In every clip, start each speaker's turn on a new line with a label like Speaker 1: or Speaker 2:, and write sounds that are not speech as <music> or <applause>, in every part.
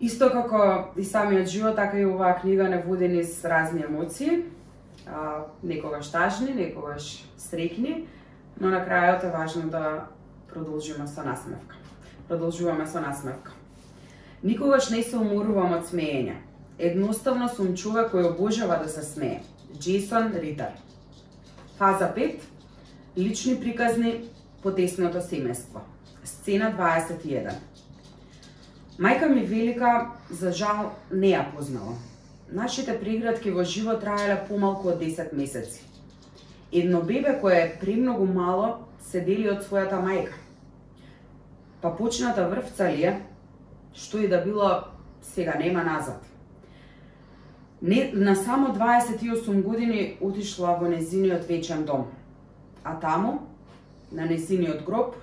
Speaker 1: Исто како и самиот живот, така и оваа книга не води низ разни емоции, а, некогаш тажни, некогаш срекни, но на крајот е важно да продолжиме со насмевка. Продолжуваме со насмевка. Никогаш не се уморувам од смеење. Едноставно сум човек кој обожава да се смее. Джейсон Ритар. Фаза 5. Лични приказни по тесното семејство. Сцена 21. Мајка ми велика, за жал, не ја познала. Нашите приградки во живот траеле помалку од 10 месеци. Едно бебе кое е премногу мало се дели од својата мајка. Па почната врвца ли е, што и да било сега нема назад. Не, на само 28 години отишла во незиниот вечен дом. А таму, на незиниот гроб,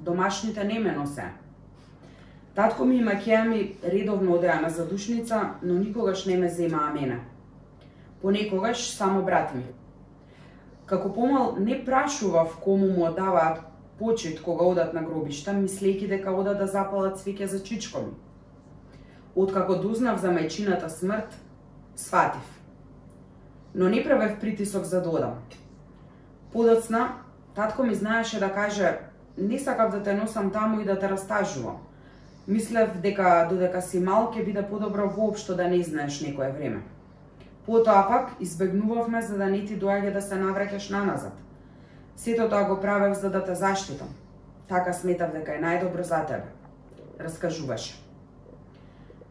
Speaker 1: домашните не ме носе. Татко ми и макеја ми редовно одеа на задушница, но никогаш не ме земаа мене. Понекогаш само брат ми. Како помал не прашував кому му одаваат почет, кога одат на гробишта, мислејќи дека одат да запалат свеќе за чичко ми. Откако дознав за мајчината смрт, сватив. Но не правев притисок за да додам. Подоцна, татко ми знаеше да каже, не сакав да те носам таму и да те растажувам. Мислев дека додека си мал ќе биде подобро воопшто да не знаеш некое време. Потоа пак избегнувавме за да не ти доаѓа да се навраќаш наназад. Сето тоа го правев за да те заштитам. Така сметав дека е најдобро за тебе. Раскажуваше.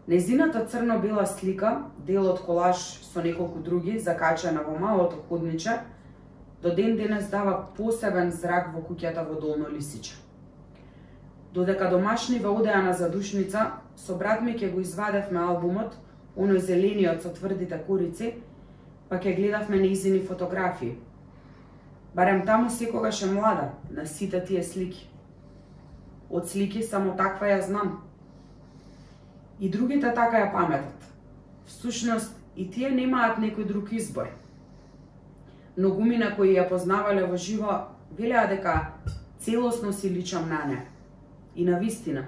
Speaker 1: Незината црно-бела слика, дел од колаж со неколку други, закачена во малото ходниче, до ден денес дава посебен зрак во куќата во Долно Лисиче. Додека домашниве одеа на задушница, со брат ми ќе го извадевме албумот, оној зелениот со тврдите корици, па ќе гледавме неизини фотографии. Барем таму секогаш е млада, на сите тие слики. Од слики само таква ја знам. И другите така ја паметат. Всушност, и тие немаат некој друг избор. Многумина кои ја познавале во живо, велеа дека целосно си личам на неа И на вистина,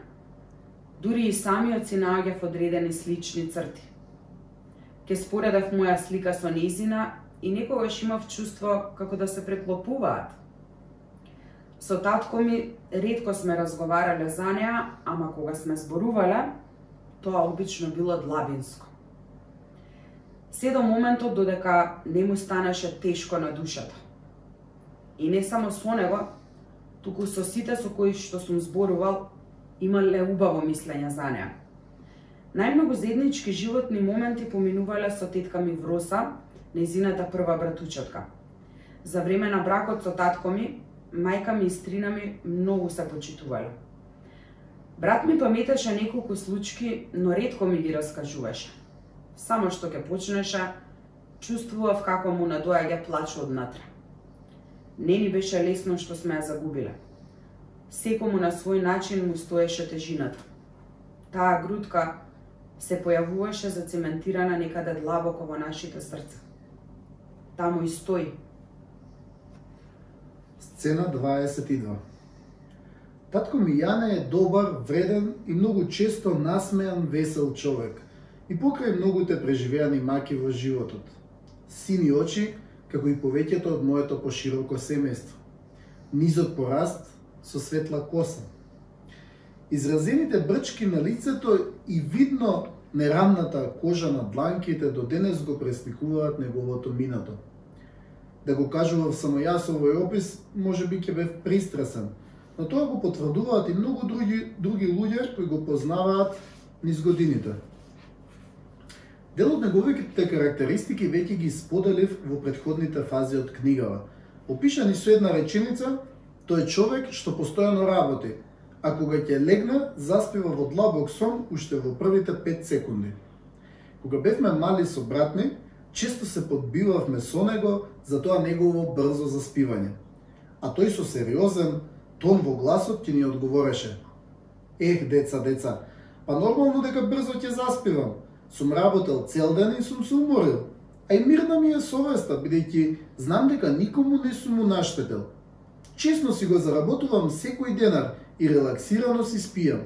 Speaker 1: дури и самиот си наоѓав одредени слични црти. Ке споредав моја слика со незина и некогаш имав чувство како да се преклопуваат. Со татко ми редко сме разговарале за неа, ама кога сме зборувале, тоа обично било длабинско. Се до моментот додека не му станеше тешко на душата. И не само со него, туку со сите со кои што сум зборувал, имале убаво мислење за неа. Најмногу заеднички животни моменти поминувале со тетка ми Вроса, незината прва братучетка. За време на бракот со татко ми, мајка ми и стрина ми многу се почитувале. Брат ми паметеше неколку случаи, но ретко ми ги раскажуваше. Само што ќе почнеше, чувствував како му надоаѓа плач однатре. Не ни беше лесно што сме ја загубиле. Секому на свој начин му стоеше тежината. Таа грудка се појавуваше зацементирана некаде длабоко во нашите срца. Таму и стои.
Speaker 2: Сцена 22 Татко ми Јане е добар, вреден и многу често насмеан, весел човек. И покрај многуте преживеани маки во животот. Сини очи, како и повеќето од моето пошироко семејство. низот пораст со светла коса. Изразените брчки на лицето и видно нерамната кожа на дланките до денес го пресликуваат неговото минато. Да го кажував само јас овој опис, може би ќе бев пристрасен, но тоа го потврдуваат и многу други, други луѓе кои го познаваат низ годините. Дел од неговите карактеристики веќе ги споделив во предходните фази од книгава. Опишани со една реченица, тој е човек што постојано работи, а кога ќе легне, заспива во длабок сон уште во првите 5 секунди. Кога бевме мали со брат ми, често се подбивавме со него за тоа негово брзо заспивање. А тој со сериозен тон во гласот ќе ни одговореше. Ех, деца, деца, па нормално дека брзо ќе заспивам, Сум работел цел ден и сум се уморил. А и мирна ми е совеста, бидејќи знам дека никому не сум му наштетел. Чесно си го заработувам секој денар и релаксирано си спијам.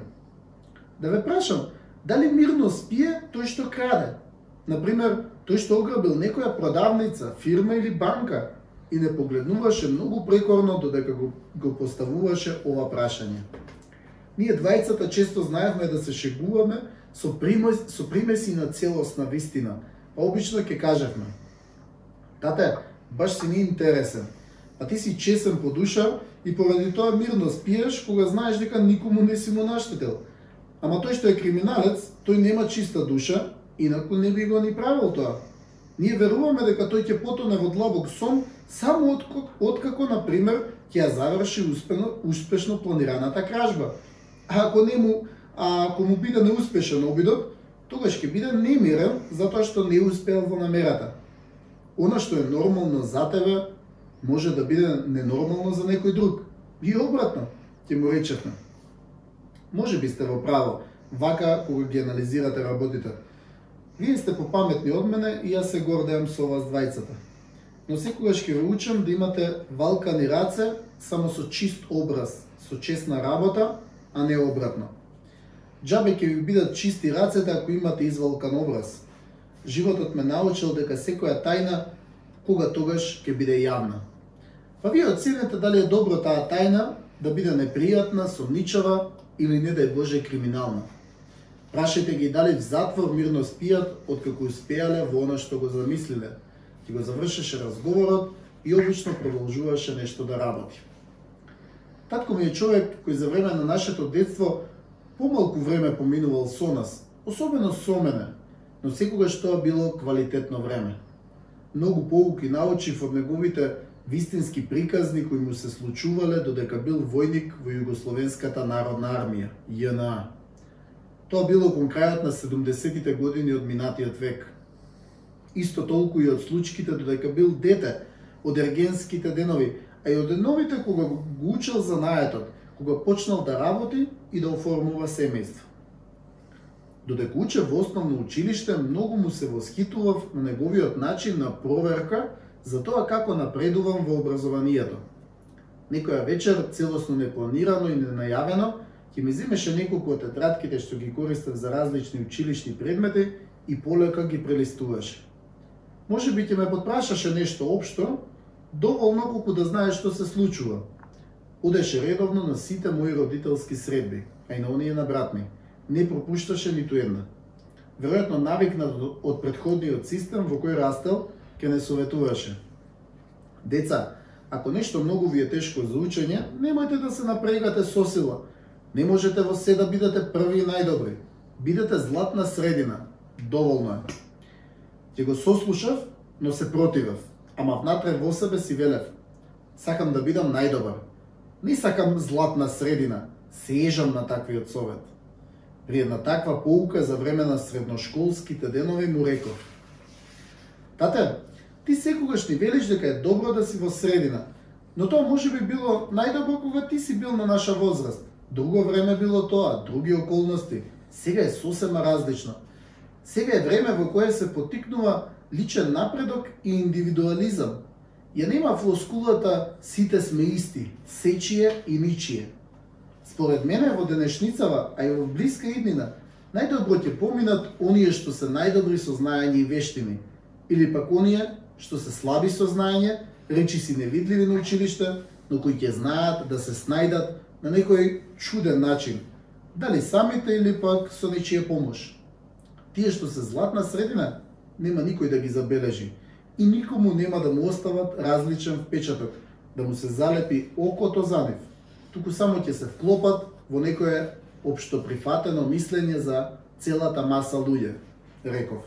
Speaker 2: Да ве прашам, Дали мирно спие тој што краде? Например, тој што ограбил некоја продавница, фирма или банка и не погледнуваше многу прекорно додека го, го поставуваше ова прашање. Ние двајцата често знаевме да се шегуваме со, примес, со примеси на целосна вистина, па обично ќе кажевме. Тате, баш си не интересен, а ти си чесен по душа и поради тоа мирно спиеш кога знаеш дека никому не си му наштетил. Ама тој што е криминалец, тој нема чиста душа, инаку не би го ни правил тоа. Ние веруваме дека тој ќе потоне во длабок сон само откако, на например, ќе ја заврши успешно, успешно планираната кражба. А ако не му, а ако му биде неуспешен обидот, тогаш ќе биде немирен затоа што не успеал во намерата. Она што е нормално за тебе, може да биде ненормално за некој друг. И обратно, ќе му речевме. Може би сте во право, вака кога ги анализирате работите. Вие сте попаметни од мене и јас се гордеам со вас двајцата. Но секогаш ќе ве учам да имате валкани раце само со чист образ, со честна работа, а не обратно. Джабе ќе ви бидат чисти рацете ако имате извалкан образ. Животот ме научил дека секоја тајна кога тогаш ќе биде јавна. Па вие оценете дали е добро таа тајна да биде непријатна, сомничава или не дај Боже криминална. Прашајте ги дали в затвор мирно спијат откако успеале во она што го замислиле. Ти го завршеше разговорот и обично продолжуваше нешто да работи. Татко ми е човек кој за време на нашето детство помалку време поминувал со нас, особено со мене, но секогаш тоа било квалитетно време. Многу поуки научив од неговите вистински приказни кои му се случувале додека бил војник во Југословенската народна армија, ЈНА. Тоа било кон крајот на 70-тите години од минатиот век. Исто толку и од случките додека бил дете, од ергенските денови, а и од деновите кога го учел за наетот, кога почнал да работи и да оформува семејство. Додека уче во основно училиште, многу му се восхитував на неговиот начин на проверка за тоа како напредувам во образованието. Некоја вечер, целосно непланирано и ненајавено, ќе ми земеше неколку од тетрадките што ги користев за различни училишни предмети и полека ги прелистуваше. Може би ќе ме подпрашаше нешто општо, доволно колку да знае што се случува. Одеше редовно на сите мои родителски средби, а и на оние на брат ми. Не пропушташе ниту една. Веројатно навикнат од предходниот систем во кој растел, ке не советуваше. Деца, ако нешто многу ви е тешко за учење, немојте да се напрегате со сила. Не можете во се да бидете први и најдобри. Бидете златна средина. Доволно е. Ќе го сослушав, но се противев. Ама внатре во себе си велев. Сакам да бидам најдобар. Не сакам златна средина. сежам на таквиот совет. При една таква поука за време на средношколските денови му реков. Тате, Ти секогаш ни велиш дека е добро да си во средина, но тоа може би било најдобро кога ти си бил на наша возраст. Друго време било тоа, други околности. Сега е сосема различно. Сега е време во кое се потикнува личен напредок и индивидуализам. Ја нема флоскулата сите сме исти, сечие и ничие. Според мене во денешницава, а и во блиска иднина, најдобро ќе поминат оние што се најдобри со знаење и вештини, или пак оние што се слаби со знаење, речи си невидливи на училиште, но кои ќе знаат да се снајдат на некој чуден начин, дали самите или пак со нечија помош. Тие што се златна средина, нема никој да ги забележи и никому нема да му остават различен впечаток, да му се залепи окото за нив, туку само ќе се вклопат во некое општо прифатено мислење за целата маса луѓе, реков.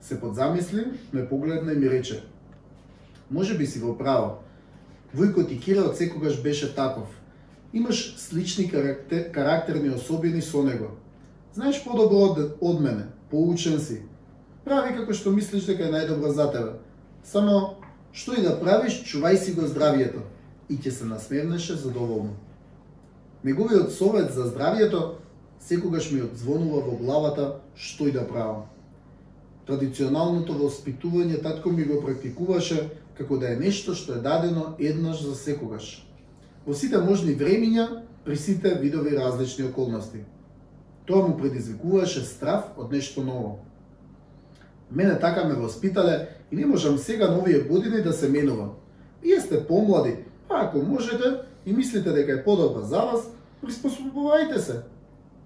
Speaker 2: Се подзамисли, ме погледна и ми рече, може би си во право. Војкот и Кира од секогаш беше таков. Имаш слични карактер, карактерни особини со него. Знаеш подобро од, од мене, поучен си. Прави како што мислиш дека е најдобро за тебе. Само, што и да правиш, чувај си го здравието. И ќе се насмевнеше задоволно. Неговиот совет за здравието секогаш ми одзвонува во главата што и да правам. Традиционалното воспитување татко ми го практикуваше како да е нешто што е дадено еднаш за секогаш. Во сите можни времиња, при сите видови различни околности. Тоа му предизвикуваше страв од нешто ново. Мене така ме воспитале и не можам сега на овие години да се менувам. Вие сте помлади, а ако можете и мислите дека е подобро за вас, приспособувајте се.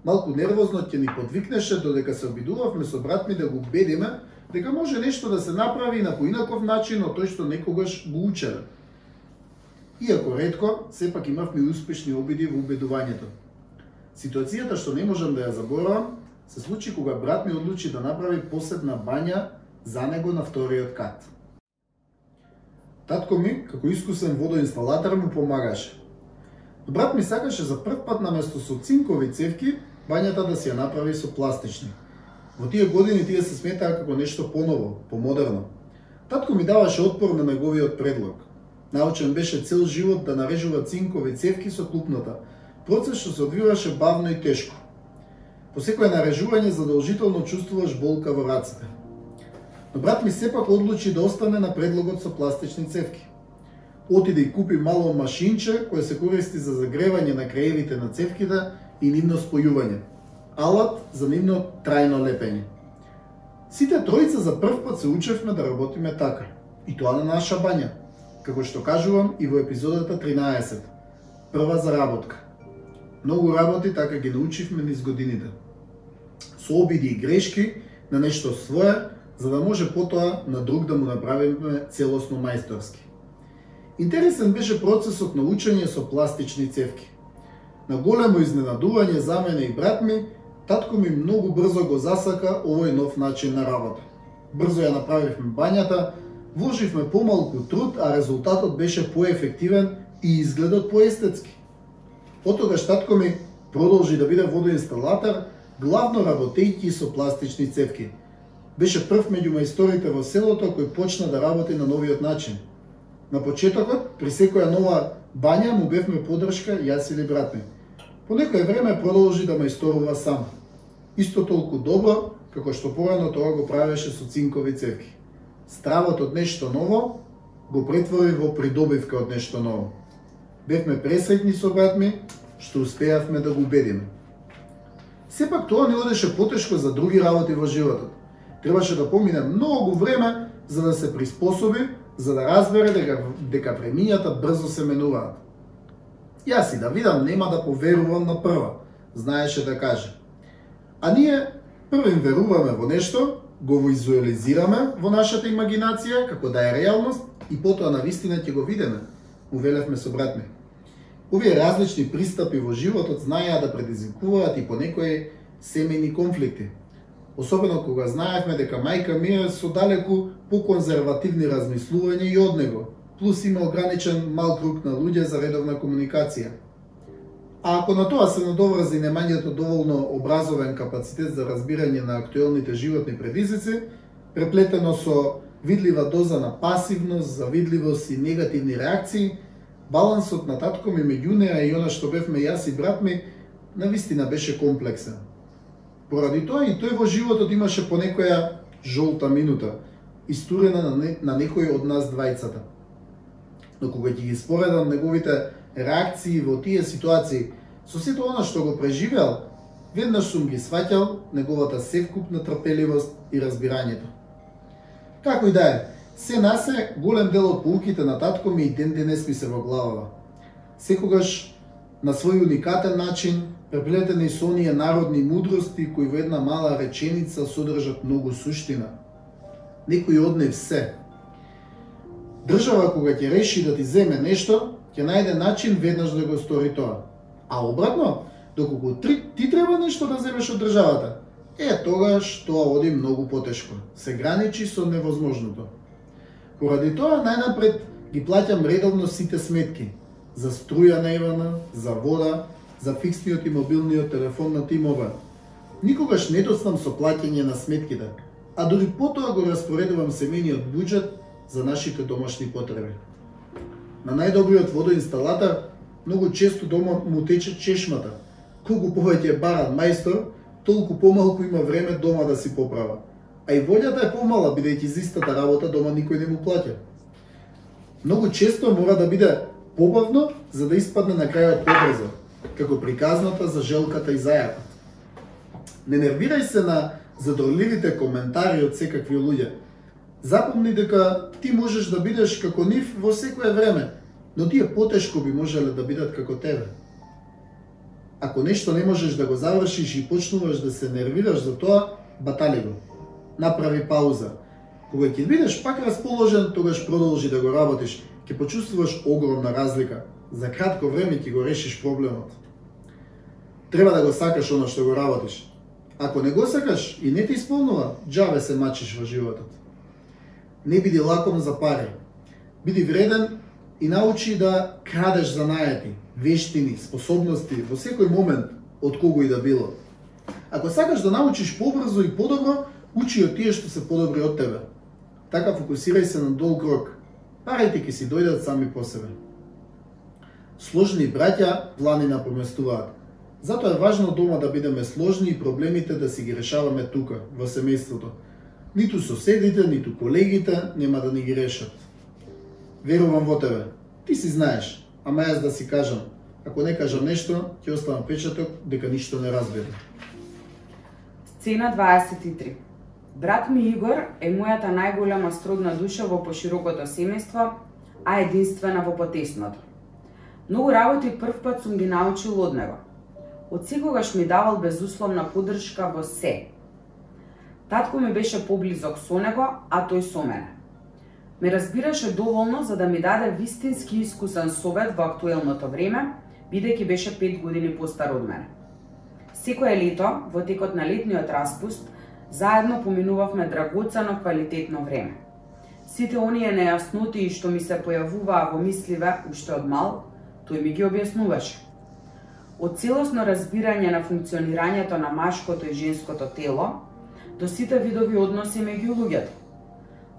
Speaker 2: Малку нервозно ќе ни подвикнеше додека се обидувавме со брат ми да го убедиме дека може нешто да се направи на поинаков начин од тој што некогаш го учеле. Иако редко, сепак имавме успешни обиди во убедувањето. Ситуацијата што не можам да ја заборавам, се случи кога брат ми одлучи да направи посебна бања за него на вториот кат. Татко ми, како искусен водоинсталатор, му помагаше. Брат ми сакаше за прв пат на место со цинкови цевки, бањата да си ја направи со пластични. Во тие години тие се сметаа како нешто поново, помодерно. Татко ми даваше отпор на неговиот предлог. Научен беше цел живот да нарежува цинкови цевки со клупната, процес што се одвиваше бавно и тешко. По секое нарежување задолжително чувствуваш болка во рацете. Но брат ми сепак одлучи да остане на предлогот со пластични цевки. Отиде и купи мало машинче кое се користи за загревање на краевите на цевките и нивно спојување. Алат за нивно трајно лепење. Сите тројца за прв пат се учевме да работиме така. И тоа на наша бања. Како што кажувам и во епизодата 13. Прва заработка. Многу работи така ги научивме низ годините со обиди и грешки на нешто свое, за да може потоа на друг да му направиме целосно мајсторски. Интересен беше процесот на учење со пластични цевки. На големо изненадување за мене и брат ми, татко ми многу брзо го засака овој нов начин на работа. Брзо ја направивме бањата, вложивме помалку труд, а резултатот беше поефективен и изгледот поестетски. Отогаш татко ми продолжи да биде водоинсталатор, главно работејќи со пластични цевки. Беше прв меѓу мајсторите во селото кој почна да работи на новиот начин. На почетокот, при секоја нова бања му бевме подршка јас или брат ми. По некој време продолжи да мајсторува сам. Исто толку добро, како што порано тоа го правеше со цинкови цевки. Стравот од нешто ново го претвори во придобивка од нешто ново. Бевме пресреќни со брат ми, што успеавме да го убедиме. Сепак тоа не одеше потешко за други работи во животот. Требаше да помине многу време за да се приспособи, за да разбере дека, дека времињата брзо се менуваат. Јас и да видам нема да поверувам на прва, знаеше да каже. А ние првим веруваме во нешто, го визуализираме во нашата имагинација како да е реалност и потоа на вистина ќе го видиме, увелевме со брат ми. Овие различни пристапи во животот знаеа да предизвикуваат и понекои семени конфликти. Особено кога знаевме дека мајка ми е со далеку поконзервативни размислувања и од него, плюс има ограничен мал круг на луѓе за редовна комуникација. А ако на тоа се надоврзи немањето доволно образовен капацитет за разбирање на актуелните животни предизвици, преплетено со видлива доза на пасивност, завидливост и негативни реакции, балансот на татко ми меѓу неа и она што бевме јас и брат ми, на вистина беше комплексен. Поради тоа и тој во животот имаше понекоја жолта минута, истурена на, не, на некој од нас двајцата. Но кога ќе ги споредам неговите реакции во тие ситуации, со сето она што го преживеал, веднаш сум ги сваќал неговата севкупна трпеливост и разбирањето. Како и да е, Се насе, голем дел од полуките на татко ми и ден денес ми се во главава. Секогаш на свој уникатен начин, преплетени со оние народни мудрости кои во една мала реченица содржат многу суштина. Некој од не все. Држава кога ќе реши да ти земе нешто, ќе најде начин веднаш да го стори тоа. А обратно, доколку ти треба нешто да земеш од државата, е тогаш тоа оди многу потешко. Се граничи со невозможното. Поради тоа, најнапред ги плаќам редовно сите сметки. За струја на Ивана, за вода, за фиксниот и мобилниот телефон на Тимова. Никогаш не доснам со плаќање на сметките, а дури потоа го распоредувам семениот буџет за нашите домашни потреби. На најдобриот водоинсталатор многу често дома му тече чешмата. Колку повеќе баран мајстор, толку помалку има време дома да си поправа а и волјата е помала, бидејќи за истата работа дома никој не му плаќа. Многу често мора да биде побавно, за да испадне на крајот побрзо, како приказната за желката и зајакот. Не нервирај се на задорливите коментари од секакви луѓе. Запомни дека ти можеш да бидеш како нив во секое време, но тие потешко би можеле да бидат како тебе. Ако нешто не можеш да го завршиш и почнуваш да се нервираш за тоа, батали го. Направи пауза. Кога ќе бидеш пак расположен, тогаш продолжи да го работиш. Ќе почувствуваш огромна разлика. За кратко време ќе го решиш проблемот. Треба да го сакаш оно што го работиш. Ако не го сакаш и не те исполнува, джаве се мачиш во животот. Не биди лаком за пари. Биди вреден и научи да крадеш за најати, вештини, способности во секој момент од кого и да било. Ако сакаш да научиш побрзо и подобро, учи од тие што се подобри од тебе. Така фокусирај се на долг рок. Парите ќе си дојдат сами по себе. Сложни браќа плани напоместуваат. Затоа е важно дома да бидеме сложни и проблемите да си ги решаваме тука, во семејството. Ниту соседите, ниту колегите нема да ни ги решат. Верувам во тебе. Ти си знаеш, ама јас да си кажам, ако не кажам нешто, ќе оставам печаток дека ништо не разбира.
Speaker 1: Сцена 23. Брат ми Игор е мојата најголема сродна душа во поширокото семејство, а единствена во потесното. Многу работи прв пат сум ги научил од него. Од секогаш ми давал безусловна поддршка во се. Татко ми беше поблизок со него, а тој со мене. Ме разбираше доволно за да ми даде вистински искусен совет во актуелното време, бидејќи беше 5 години постар од мене. Секое лето, во текот на летниот распуст, заедно поминувавме драгоцено квалитетно време. Сите оние нејасноти и што ми се појавуваа во мисливе уште од мал, тој ми ги објаснуваше. Од целосно разбирање на функционирањето на машкото и женското тело, до сите видови односи меѓу луѓето.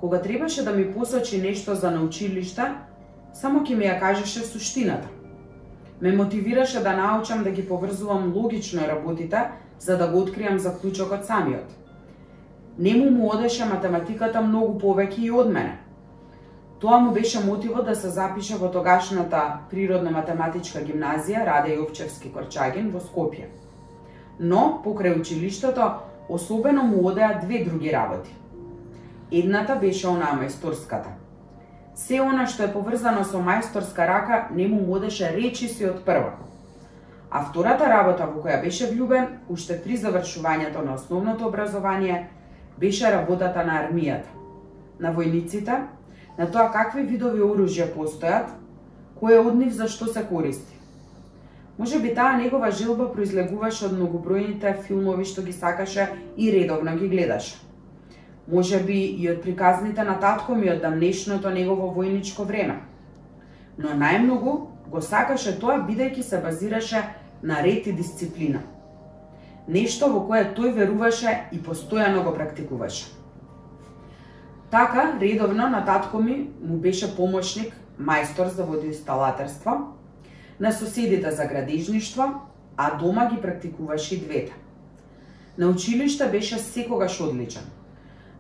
Speaker 1: Кога требаше да ми посочи нешто за научилиште, само ќе ми ја кажеше суштината. Ме мотивираше да научам да ги поврзувам логично работите, за да го откријам заклучокот самиот. Нему му одеше математиката многу повеќе и од мене. Тоа му беше мотивот да се запише во тогашната природно-математичка гимназија Раде Јовчевски Корчагин во Скопје. Но, покрај училиштето, особено му одеа две други работи. Едната беше онаа мајсторската. Се она што е поврзано со мајсторска рака не му модеше речи си од прва. А втората работа во која беше влюбен, уште при завршувањето на основното образование, беше работата на армијата. На војниците, на тоа какви видови оружја постојат, кое од нив за што се користи. Може би таа негова желба произлегуваше од многобројните филмови што ги сакаше и редовно ги гледаше. Може би и од приказните на татко ми од дамнешното негово војничко време. Но најмногу го сакаше тоа бидејќи се базираше на ред и дисциплина. Нешто во кое тој веруваше и постојано го практикуваше. Така, редовно на татко ми му беше помошник, мајстор за водоинсталаторство, на соседите за градежништво, а дома ги практикуваше и двете. На училиште беше секогаш одличен.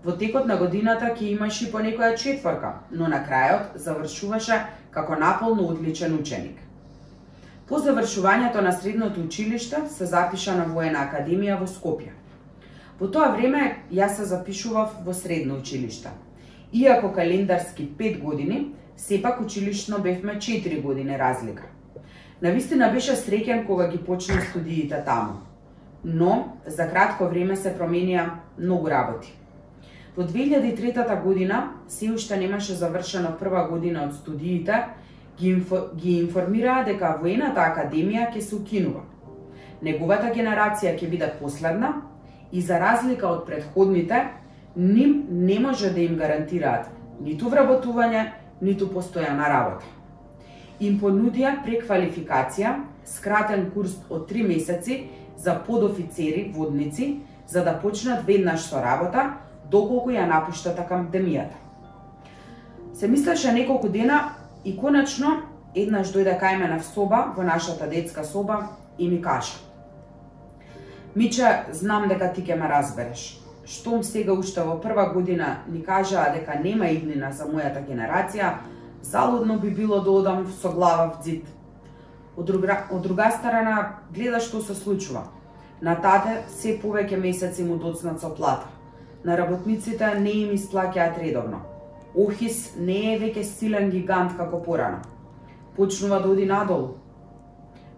Speaker 1: Во текот на годината ќе имаше и по некоја четворка, но на крајот завршуваше како наполно одличен ученик. По завршувањето на средното училиште се запиша на воена академија во Скопје. Во тоа време јас се запишував во средно училиште. Иако календарски 5 години, сепак училишно бевме 4 години разлика. Навистина беше среќен кога ги почна студиите таму. Но за кратко време се променија многу работи. Во 2003 година, се уште немаше завршена прва година од студиите, ги, инфо, ги информираа дека воената академија ќе се укинува. Неговата генерација ќе биде последна и за разлика од предходните, ним не може да им гарантираат ниту вработување, ниту постојана работа. Им понудија преквалификација, скратен курс од 3 месеци за подофицери, водници, за да почнат веднаш со работа, доколку ја напуштат академијата. Се мислеше неколку дена и конечно еднаш дојде кај мене в соба, во нашата детска соба и ми кажа Миче, знам дека ти ќе ме разбереш. Штом сега уште во прва година ни кажаа дека нема иднина за мојата генерација, залудно би било да одам со глава в дзид. Од друга, од друга страна, гледа што се случува. На тате се повеќе месеци му доцнат со плата. На работниците не им исплаќаат редовно. Охис не е веќе силен гигант како порано. Почнува да оди надолу.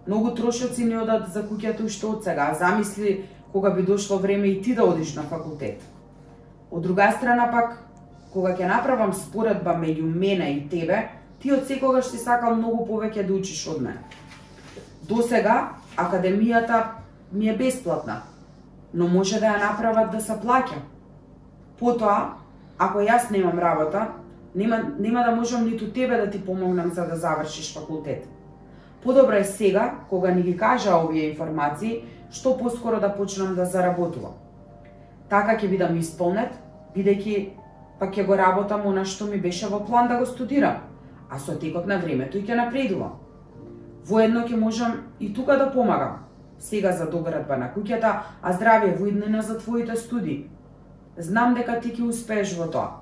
Speaker 1: Многу трошоци не одат за куќата уште од сега. Замисли кога би дошло време и ти да одиш на факултет. Од друга страна пак, кога ќе направам споредба меѓу мене и тебе, ти од секогаш си сакал многу повеќе да учиш од мене. До сега, академијата ми е бесплатна, но може да ја направат да се плаќа. Потоа, ако јас немам работа, нема, нема да можам ниту тебе да ти помогнам за да завршиш факултет. Подобро е сега, кога ни ги кажа овие информации, што поскоро да почнам да заработувам. Така ќе бидам исполнет, бидејќи па ќе го работам она што ми беше во план да го студирам, а со текот на времето и ќе напредувам. Воедно ќе можам и тука да помагам. Сега за доградба на куќата, а здравје во иднина за твоите студии. Знам дека ти ќе успееш во тоа.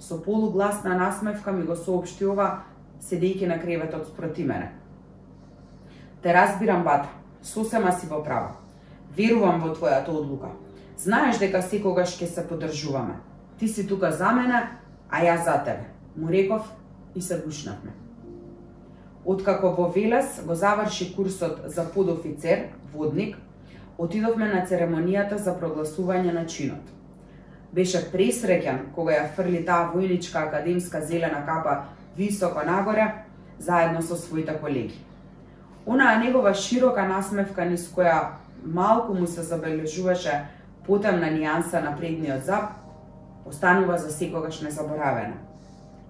Speaker 1: Со полугласна насмевка ми го соопшти ова, седејќи на креветот спроти мене. Те разбирам, бата. Сосема си во право. Верувам во твојата одлука. Знаеш дека секогаш ќе се поддржуваме. Ти си тука за мене, а јас за тебе. Му реков и се гушнавме. Откако во Велес го заврши курсот за подофицер, водник, отидовме на церемонијата за прогласување на чинот. Беше пресреќен кога ја фрли таа војничка академска зелена капа високо нагоре, заедно со своите колеги. Онаа негова широка насмевка низ која малку му се забележуваше потемна нијанса на предниот зап, останува за секогаш незаборавена.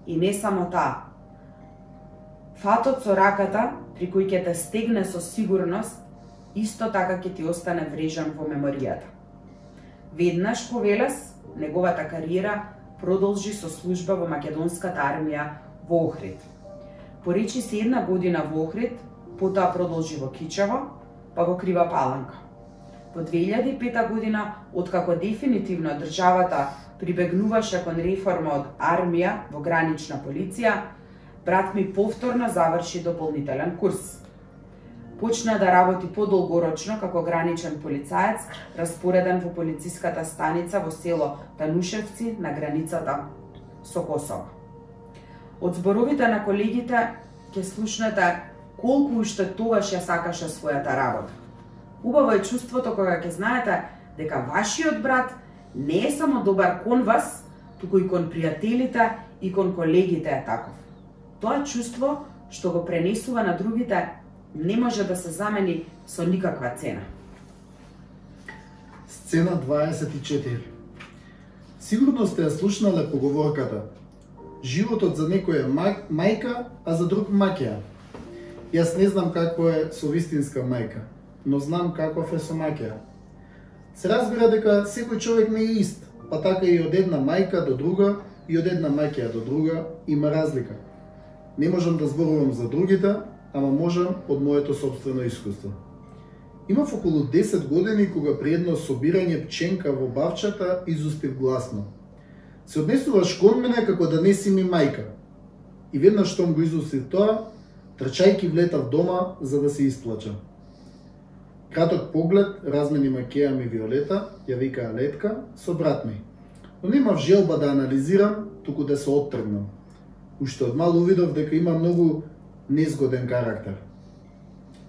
Speaker 1: И не само таа. Фатот со раката, при кој ќе те стегне со сигурност, исто така ќе ти остане врежан во меморијата. Веднаш по Велес, неговата кариера продолжи со служба во македонската армија во Охрид. Поречи се една година во Охрид, потоа продолжи во Кичево, па во Крива Паланка. Во 2005 година, откако дефинитивно државата прибегнуваше кон реформа од армија во гранична полиција, брат ми повторно заврши дополнителен курс почна да работи подолгорочно како граничен полицаец, распореден во полициската станица во село Танушевци на границата со Косово. Од зборовите на колегите ќе слушнете колку уште тогаш ја сакаше својата работа. Убаво е чувството кога ќе знаете дека вашиот брат не е само добар кон вас, туку и кон пријателите и кон колегите е таков. Тоа чувство што го пренесува на другите не може да се замени со никаква цена.
Speaker 2: Сцена 24 Сигурно сте ја слушнале поговорката Животот за некој е мајка, а за друг маќеа. Јас не знам какво е со вистинска мајка, но знам каков е со маќеа. Се разбира дека секој човек не е ист, па така и од една мајка до друга и од една маќеа до друга има разлика. Не можам да зборувам за другите, ама можам од моето собствено искуство. Имав околу 10 години кога при едно собирање пченка во бавчата изустив гласно. Се однесуваш кон мене како да не си ми мајка. И веднаш штом го изустив тоа, трчајки влетав дома за да се исплачам. Краток поглед размени Макеја ми Виолета, ја вика Летка, со брат ми. Но немав желба да анализирам, туку да се оттргнам. Уште од мал увидов дека има многу незгоден карактер.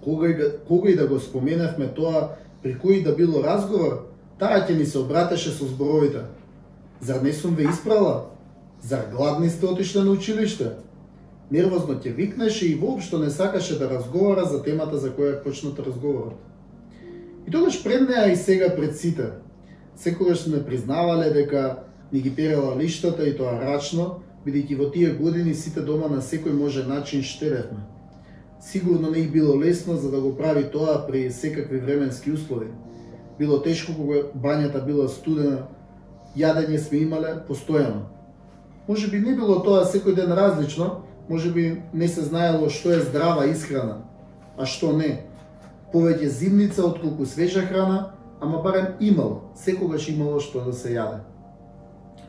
Speaker 2: Кога и, кога и да го споменавме тоа при кој да било разговор, таа ќе ни се обратеше со зборовите. Зар не сум ве испрала? Зар гладни сте отишле на училиште? Нервозно ќе викнеше и воопшто не сакаше да разговара за темата за која почнат разговорот. И тогаш пред неа и сега пред сите. Секогаш сме признавале дека ни ги перела лиштата и тоа рачно, бидејќи во тие години сите дома на секој може начин штедевме. Сигурно не било лесно за да го прави тоа при секакви временски услови. Било тешко кога бањата била студена, јадење сме имале постојано. Може би не било тоа секој ден различно, може би не се знаело што е здрава исхрана, а што не. Повеќе зимница отколку свежа храна, ама барем имало, секогаш имало што да се јаде.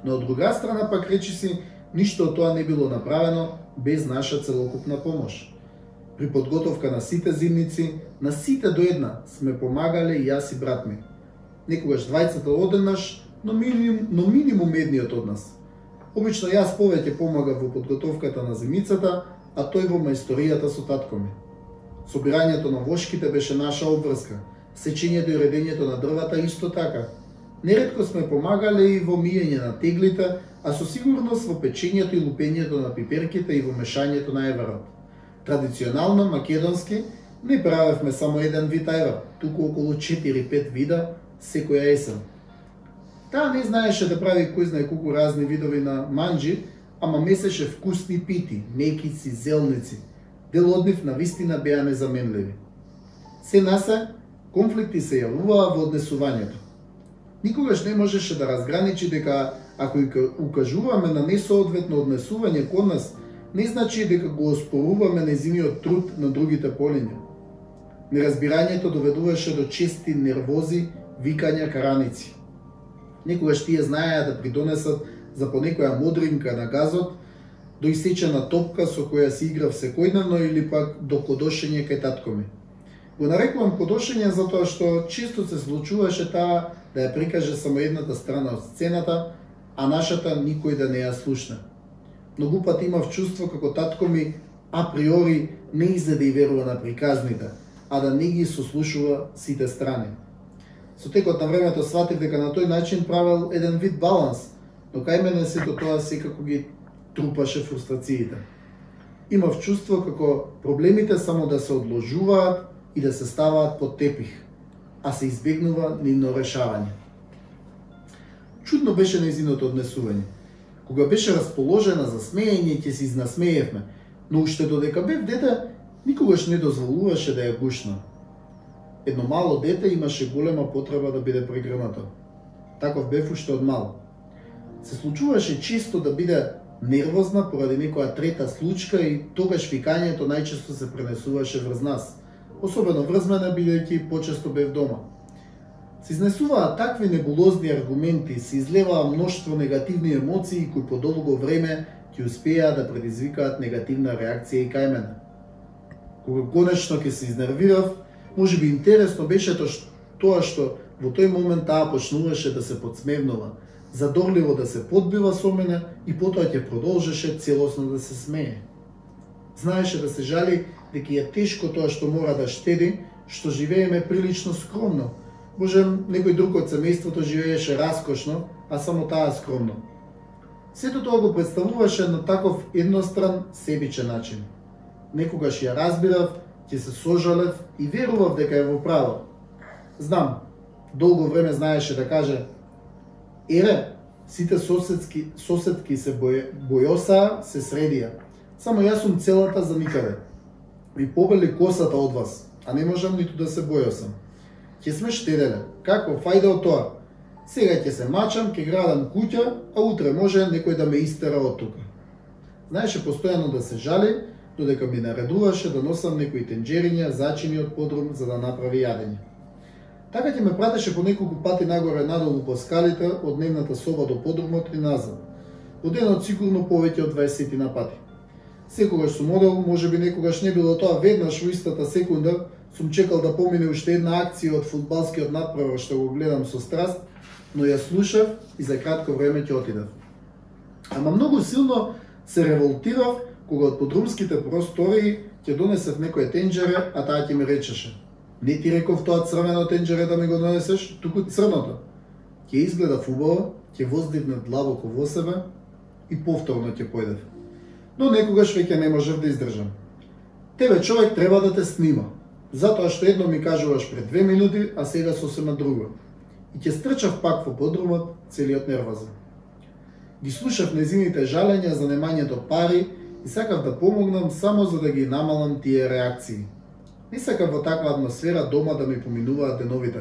Speaker 2: Но од друга страна пак речи си Ништо од тоа не било направено без наша целокупна помош. При подготовка на сите зимници, на сите до една, сме помагале и јас и брат ми. Некогаш двајцата одеднаш, но минимум, но минимум едниот од нас. Обично јас повеќе помагав во подготовката на зимицата, а тој во мајсторијата со татко ми. Собирањето на вошките беше наша обврска, сечењето и редењето на дрвата исто така. Нередко сме помагале и во миење на теглите, а со сигурност во печењето и лупењето на пиперките и во мешањето на еверот. Традиционално македонски не правевме само еден вид евар, туку околу 4-5 вида секоја есен. Таа не знаеше да прави кој знае колку разни видови на манџи, ама месеше вкусни пити, мекици, зелници. Дел од нив навистина беа незаменливи. Се насе, конфликти се јавуваа во однесувањето. Никогаш не можеше да разграничи дека ако укажуваме на несоодветно однесување кон нас, не значи дека го оспоруваме незиниот труд на другите полиња. Неразбирањето доведуваше до чести нервози, викања, караници. Некогаш тие знаеа да придонесат за понекоја модринка на газот, до исечена топка со која си играв секојдневно или пак до кодошење кај татко ми. Го нарекувам кодошење затоа што често се случуваше таа да ја прикаже само едната страна од сцената, а нашата никој да не ја слушна. Многу пат имав чувство како татко ми априори не изе да и верува на приказните, а да не ги сослушува сите страни. Со текот на времето сватив дека на тој начин правел еден вид баланс, но кај мене сето тоа секако ги трупаше фрустрациите. Имав чувство како проблемите само да се одложуваат и да се ставаат под тепих, а се избегнува нивно решавање. Чудно беше незиното однесување. Кога беше расположена за смеење, ќе се изнасмеевме, но уште додека бев дете, никогаш не дозволуваше да ја гушна. Едно мало дете имаше голема потреба да биде прегрнато. Таков бев уште од мал. Се случуваше често да биде нервозна поради некоја трета случка и тогаш викањето најчесто се пренесуваше врз нас, особено врз мене бидејќи почесто бев дома. Се изнесуваа такви небулозни аргументи, се излеваа мноштво негативни емоции кои по долго време ќе успеа да предизвикаат негативна реакција и кај мене. Кога конечно ќе се изнервирав, може би интересно беше тоа што во тој момент таа почнуваше да се подсмевнува, задорливо да се подбива со мене и потоа ќе продолжеше целосно да се смее. Знаеше да се жали дека е тешко тоа што мора да штеди, што живееме прилично скромно. Може некој друг од семејството живееше раскошно, а само таа скромно. Сето тоа го представуваше на таков едностран, себичен начин. Некогаш ја разбирав, ќе се сожалев и верував дека е во право. Знам, долго време знаеше да каже Ере, сите соседски, соседки се бој, бојоса, се средија. Само јас сум целата за никаде. Ми побели косата од вас, а не можам ниту да се бојосам. Ќе сме штеделе. Како, фајда од тоа. Сега ќе се мачам, ќе градам куќа, а утре може некој да ме истера од тука. Знаеше постојано да се жали, додека ми наредуваше да носам некои тенџериња зачини од подрум за да направи јадење. Така ќе ме пратеше по неколку пати нагоре надолу по скалите од нивната соба до подрумот и назад. од денот сигурно повеќе од 20 на пати. Секогаш сум одел, може би некогаш не било тоа веднаш во истата секунда, сум чекал да помине уште една акција од фудбалскиот надпревар што го гледам со страст, но ја слушав и за кратко време ќе отидав. Ама многу силно се револтирав кога од подрумските простори ќе донесев некоја тенџере, а таа ќе ми речеше Не ти реков тоа црвено тенџере да ми го донесеш, туку црното. Ќе изгледа фубаво, ќе воздигнат длабоко во себе и повторно ќе појдев. Но некогаш веќе не можев да издржам. Тебе човек треба да те снима, затоа што едно ми кажуваш пред две минути, а сега сосема друго. И ќе стрчав пак во подрумот, целиот нервозен. Ги слушав незините жалења за немањето пари и сакав да помогнам само за да ги намалам тие реакции. Не сакав во таква атмосфера дома да ми поминуваат деновите.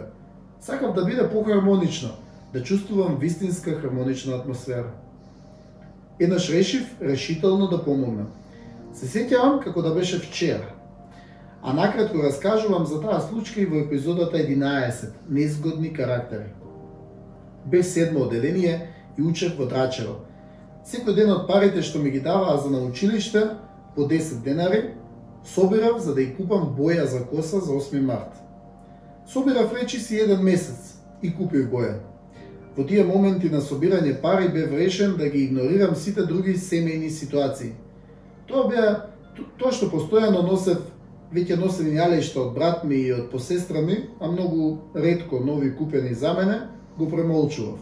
Speaker 2: Сакав да биде похармонично, да чувствувам вистинска хармонична атмосфера. Еднаш решив решително да помогнам. Се сеќавам како да беше вчера. А накратко раскажувам за таа случка и во епизодата 11 Незгодни карактери. Бев седмо оделение и учев во Драчево. Секој ден од парите што ми ги даваа за на училиште, по 10 денари, Собирав за да и купам боја за коса за 8 март. Собирав речи си еден месец и купив боја. Во тие моменти на собирање пари бев решен да ги игнорирам сите други семејни ситуации. Тоа беа тоа што постојано носев веќе носени јалешта од брат ми и од посестра ми, а многу ретко нови купени за мене, го премолчував.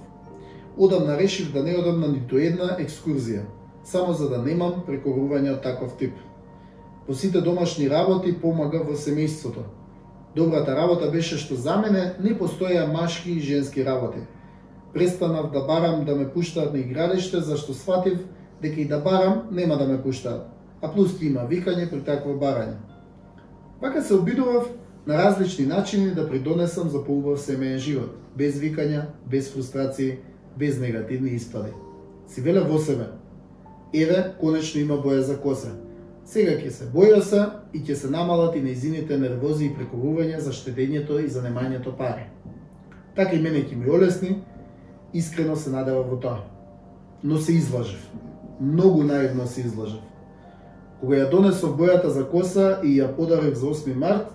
Speaker 2: Одамна решив да не одам на ниту една екскурзија, само за да немам прекорување од таков тип. По сите домашни работи помага во семејството. Добрата работа беше што за мене не постоја машки и женски работи престанав да барам да ме пуштаат на игралиште, зашто сватив дека и да барам нема да ме пуштаат, а плюс има викање при такво барање. Вака се обидував на различни начини да придонесам за поубав семеен живот, без викања, без фрустрации, без негативни испади. Си веле во себе. Еве, конечно има боја за коса. Сега ќе се боја и ќе се намалат и неизините нервози и прекорувања за штедењето и занемањето пари. Така и мене ќе ми олесни искрено се надевав во тоа. Но се излажев. Многу наивно се излажев. Кога ја донесов бојата за коса и ја подарив за 8 март,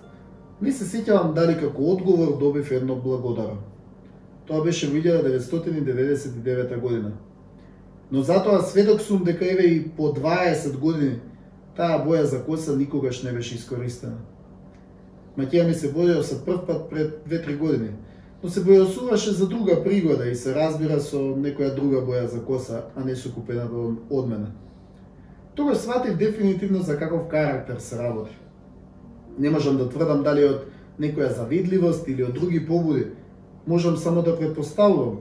Speaker 2: не се сеќавам дали како одговор добив едно благодарам. Тоа беше во 1999 година. Но затоа сведок сум дека еве и по 20 години таа боја за коса никогаш не беше искористена. Матија ми се бојал за прв пат пред 2-3 години, но се бојосуваше за друга пригода и се разбира со некоја друга боја за коса, а не со купената од мене. Тогаш сватив дефинитивно за каков карактер се работи. Не можам да тврдам дали од некоја завидливост или од други побуди, можам само да предпоставувам,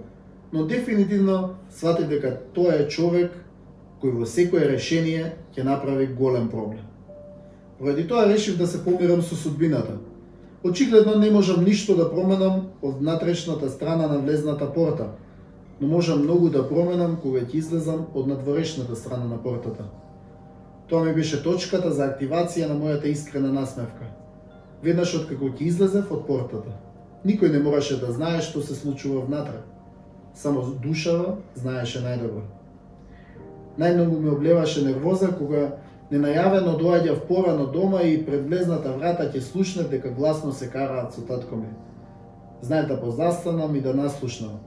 Speaker 2: но дефинитивно сватив дека тоа е човек кој во секое решение ќе направи голем проблем. Поради тоа решив да се помирам со судбината, Очигледно не можам ништо да променам од внатрешната страна на влезната порта, но можам многу да променам кога ќе излезам од надворешната страна на портата. Тоа ми беше точката за активација на мојата искрена насмевка. Веднаш од како ќе излезев од портата, никој не мораше да знае што се случува внатре. Само душава знаеше најдобро. Најмногу ме облеваше нервоза кога Ненајавено доаѓав порано дома и пред влезната врата ќе слушне дека гласно се караат со татко ми. Знаев да позастанам и да наслушнам.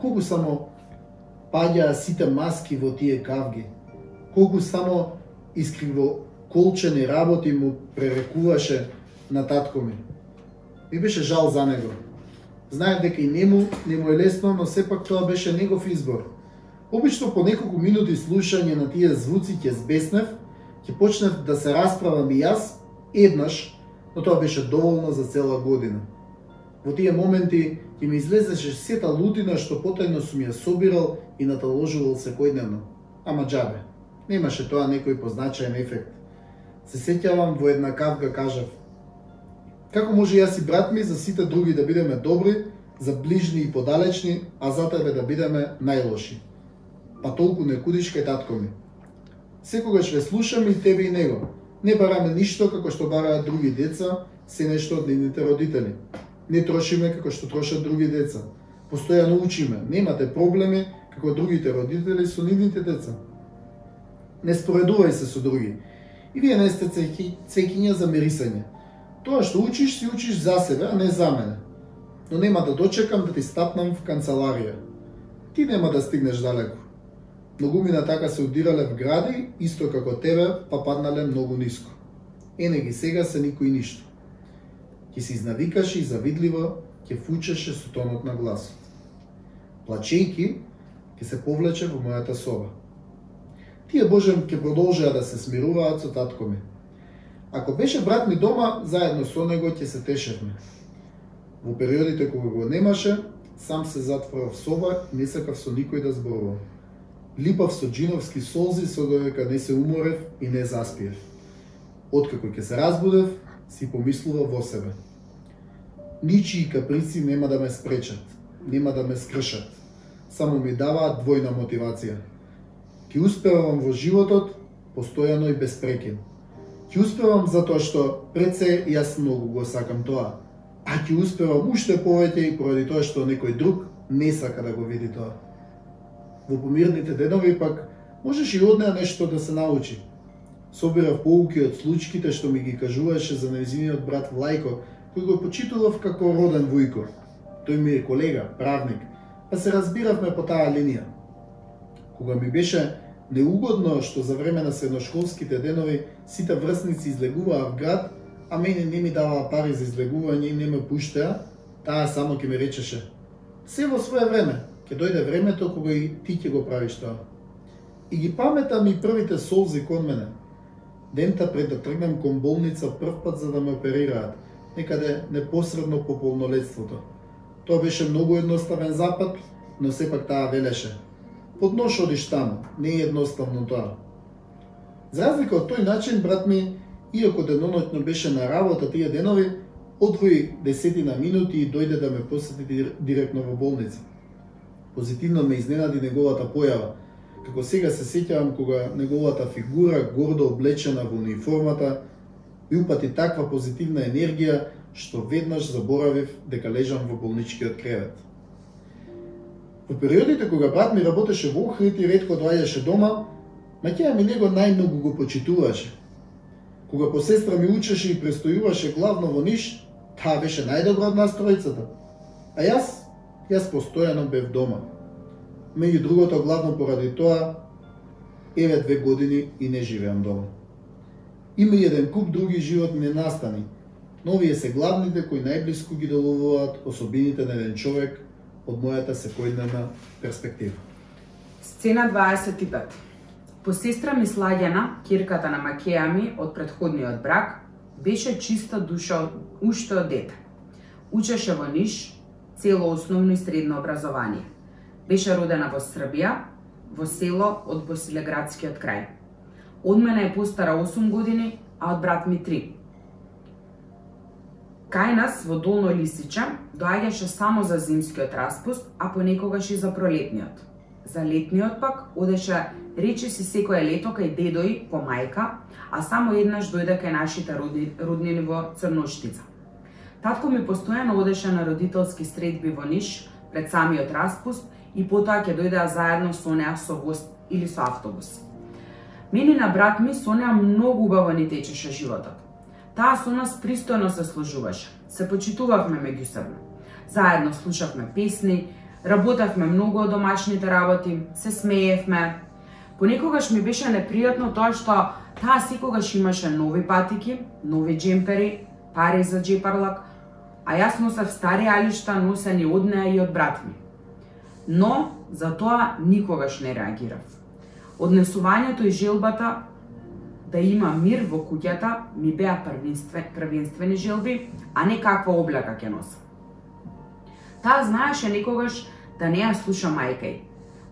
Speaker 2: Колку само паѓаа сите маски во тие кавги. Колку само искриво колчени работи му пререкуваше на татко ми. Ми беше жал за него. Знаев дека и нему не му е лесно, но сепак тоа беше негов избор. Обично по неколку минути слушање на тие звуци ќе збеснев ќе почнав да се расправам и јас еднаш, но тоа беше доволно за цела година. Во тие моменти ќе ми излезеше сета лутина што потајно сум ја собирал и наталожувал секојдневно. Ама џабе, немаше тоа некој позначаен ефект. Се сеќавам во една кавга кажав, како може јас и брат ми за сите други да бидеме добри, за ближни и подалечни, а за тебе да бидеме најлоши. Па толку не кудиш кај татко ми. Секогаш ве слушаме и тебе и него. Не бараме ништо како што бараат други деца, се нешто од нивните родители. Не трошиме како што трошат други деца. Постојано учиме, немате проблеми како другите родители со нивните деца. Не споредувај се со други. И вие не сте цекиња за мерисање. Тоа што учиш, си учиш за себе, а не за мене. Но нема да дочекам да ти стапнам в канцеларија. Ти нема да стигнеш далеко. Многумина така се удирале в гради, исто како тебе, па паднале многу ниско. Ене ги сега се никој ништо. Ке се изнавикаше и завидливо ќе фучеше со тонот на гласот. Плачејки, ќе се повлече во мојата соба. Тие Божем ќе продолжаа да се смируваат со татко ми. Ако беше брат ми дома, заедно со него ќе се тешевме. Во периодите кога го немаше, сам се затворав в соба и не сакав со никој да зборувам. Липав со джиновски солзи со да додека не се уморев и не заспиев. Откако ќе се разбудев, си помислува во себе. Ничии каприци нема да ме спречат, нема да ме скршат. Само ми даваат двојна мотивација. Ќе успевам во животот, постојано и безпрекин. Ќе успевам затоа што пред се јас многу го сакам тоа, а ќе успевам уште повеќе и поради тоа што некој друг не сака да го види тоа во помирните денови пак можеш и од неа нешто да се научи. Собирав поуки од случките што ми ги кажуваше за нејзиниот брат Влајко, кој го почитував како роден Вујко. Тој ми е колега, правник, па се разбиравме по таа линија. Кога ми беше неугодно што за време на средношколските денови сите врсници излегуваа в град, а мене не ми даваа пари за излегување и не ме пуштеа, таа само ќе ми речеше Се во свое време, ќе дојде времето кога и ти ќе го правиш тоа. И ги паметам и првите солзи кон мене. Дента пред да тргнам кон болница прв пат за да ме оперираат, некаде непосредно по полнолетството. Тоа беше многу едноставен запад, но сепак таа велеше. Под нож одиш таму, не е едноставно тоа. За разлика од тој начин, брат ми, иако деноноќно беше на работа тие денови, одвои десетина минути и дојде да ме посети директно во болница. Позитивно ме изненади неговата појава, како сега се сеќавам кога неговата фигура, гордо облечена во униформата, ми упати таква позитивна енергија, што веднаш заборавив дека лежам во болничкиот кревет. Во периодите кога брат ми работеше во Охрид и редко доаѓаше дома, Макеја ми него најмногу го почитуваше. Кога по сестра ми учеше и престојуваше главно во Ниш, Таа беше најдобра од нас тројцата. А јас, јас постојано бев дома. Меѓу другото, главно поради тоа, еве две години и не живеам дома. Има еден куп други животни настани, но овие се главните кои најблиску ги доловуваат особините на еден човек од мојата секојдневна перспектива.
Speaker 1: Сцена 25. По сестра ми Слагена, кирката на Макеја ми од предходниот брак, Беше чиста душа уште од дете. Учеше во Ниш, цело основно и средно образование. Беше родена во Србија, во село од Босилеградскиот крај. Од мене е постара 8 години, а од брат ми 3. Кај нас во Долно Лисича доаѓаше само за зимскиот распуст, а понекогаш и за пролетниот. За летниот пак одеше рече си секое лето кај дедој по мајка, а само еднаш дојде кај нашите родни, роднини во Црноштица. Татко ми постојано одеше на родителски средби во Ниш пред самиот распуст и потоа ќе дојдеа заедно со неа со воз или со автобус. Мене на брат ми со неа многу убаво ни течеше животот. Таа со нас пристојно се сложуваше. Се почитувавме меѓусебно. Заедно слушавме песни, работевме многу од домашните работи, се смеевме, Понекогаш ми беше непријатно тоа што таа секогаш имаше нови патики, нови джемпери, пари за джепарлак, а јас носев стари алишта носени од неа и од брат ми. Но за тоа никогаш не реагирав. Однесувањето и желбата да има мир во куќата ми беа првенствени, првенствени желби, а не каква облака ќе носам. Таа знаеше некогаш да не ја слуша мајка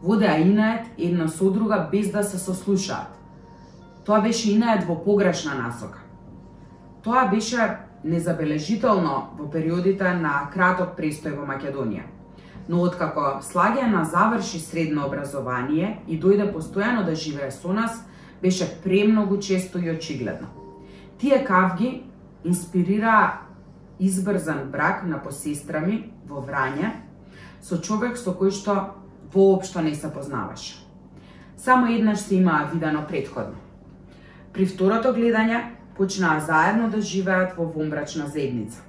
Speaker 1: водеа инаед една со друга без да се сослушаат. Тоа беше инаед во погрешна насока. Тоа беше незабележително во периодите на краток престој во Македонија. Но откако Слагена заврши средно образование и дојде постојано да живее со нас, беше премногу често и очигледно. Тие кавги инспирираа избрзан брак на посестрами во Врање со човек со кој што воопшто не се познаваше. Само еднаш се имаа видано предходно. При второто гледање почнаа заедно да живеат во вомбрачна заедница.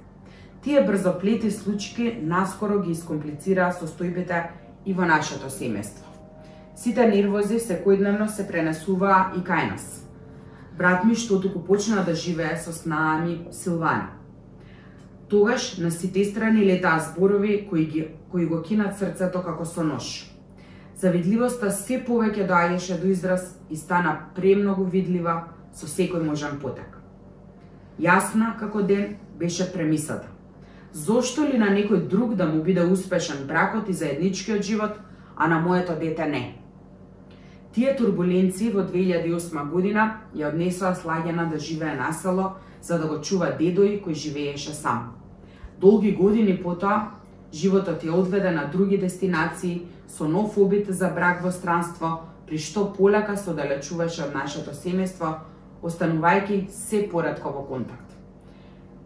Speaker 1: Тие брзоплети случаи наскоро ги искомплицираа состојбите и во нашето семејство. Сите нервози секојдневно се пренесуваа и кај нас. Брат ми што туку почна да живее со снаа Силвана. Тогаш на сите страни летаа зборови кои, ги, кои го кинат срцето како со нож. Завидливоста се повеќе доаѓаше до израз и стана премногу видлива со секој можен потек. Јасна како ден беше премисата. Зошто ли на некој друг да му биде успешен бракот и заедничкиот живот, а на моето дете не? Тие турбуленции во 2008 година ја однесоа Слагена да живее на село за да го чува дедој кој живееше сам. Долги години потоа Животот ја одведе на други дестинации со нов обид за брак во странство, при што полека се оддалечуваше од нашето семејство, останувајќи се поредко во контакт.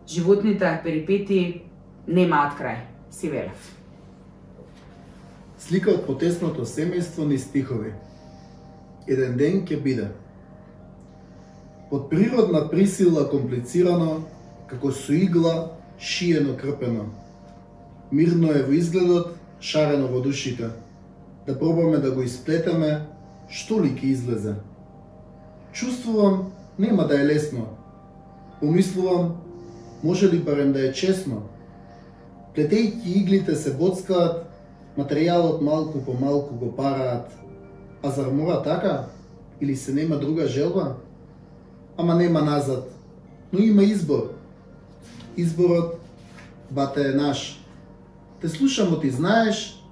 Speaker 1: Животните перипетии немаат крај, си велев.
Speaker 2: Слика од потесното семејство ни стихови. Еден ден ќе биде. Под природна присила комплицирано, како со игла шиено крпено. Мирно е во изгледот, шарено во душите. Да пробаме да го исплетеме, што ли ќе излезе. Чувствувам, нема да е лесно. Помислувам, може ли барем да е честно. Плетејки иглите се боцкаат, материјалот малку по малку го параат. А зар мора така? Или се нема друга желба? Ама нема назад. Но има избор. Изборот, бате, е наш. Те слушамо ти знаеш,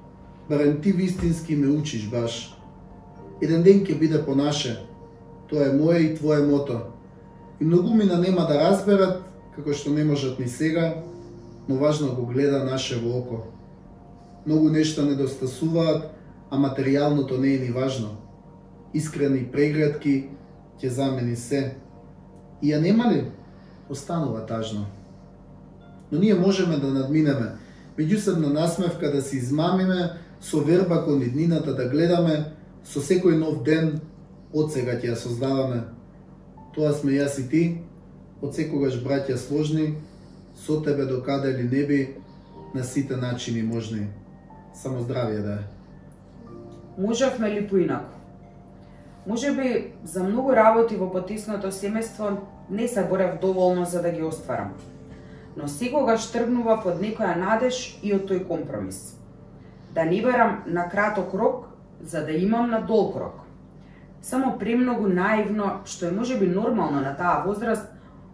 Speaker 2: барем ти вистински ме учиш баш. Еден ден ќе биде по наше. Тоа е моje и твое мото. И многу мина нема да разберат, како што не можат ни сега, но важно го гледа наше во око. Многу нешта недостасуваат, а материјалното не е ни важно. Искрени преградки ќе замени се. И ја нема ли? Останува тажно. Но ние можеме да надминеме, меѓусебна насмевка да се измамиме, со верба кон иднината да гледаме, со секој нов ден, од сега ќе ја создаваме. Тоа сме јас и ти, од секогаш браќа сложни, со тебе до каде ли не би, на сите начини можни. Само здравие да е.
Speaker 1: Можевме ли поинаку? Може би за многу работи во потисното семејство не се борев доволно за да ги остварам. Но секогаш тргнува под некоја надеж и од тој компромис. Да не барам на краток рок, за да имам на долг рок. Само премногу наивно, што е можеби нормално на таа возраст,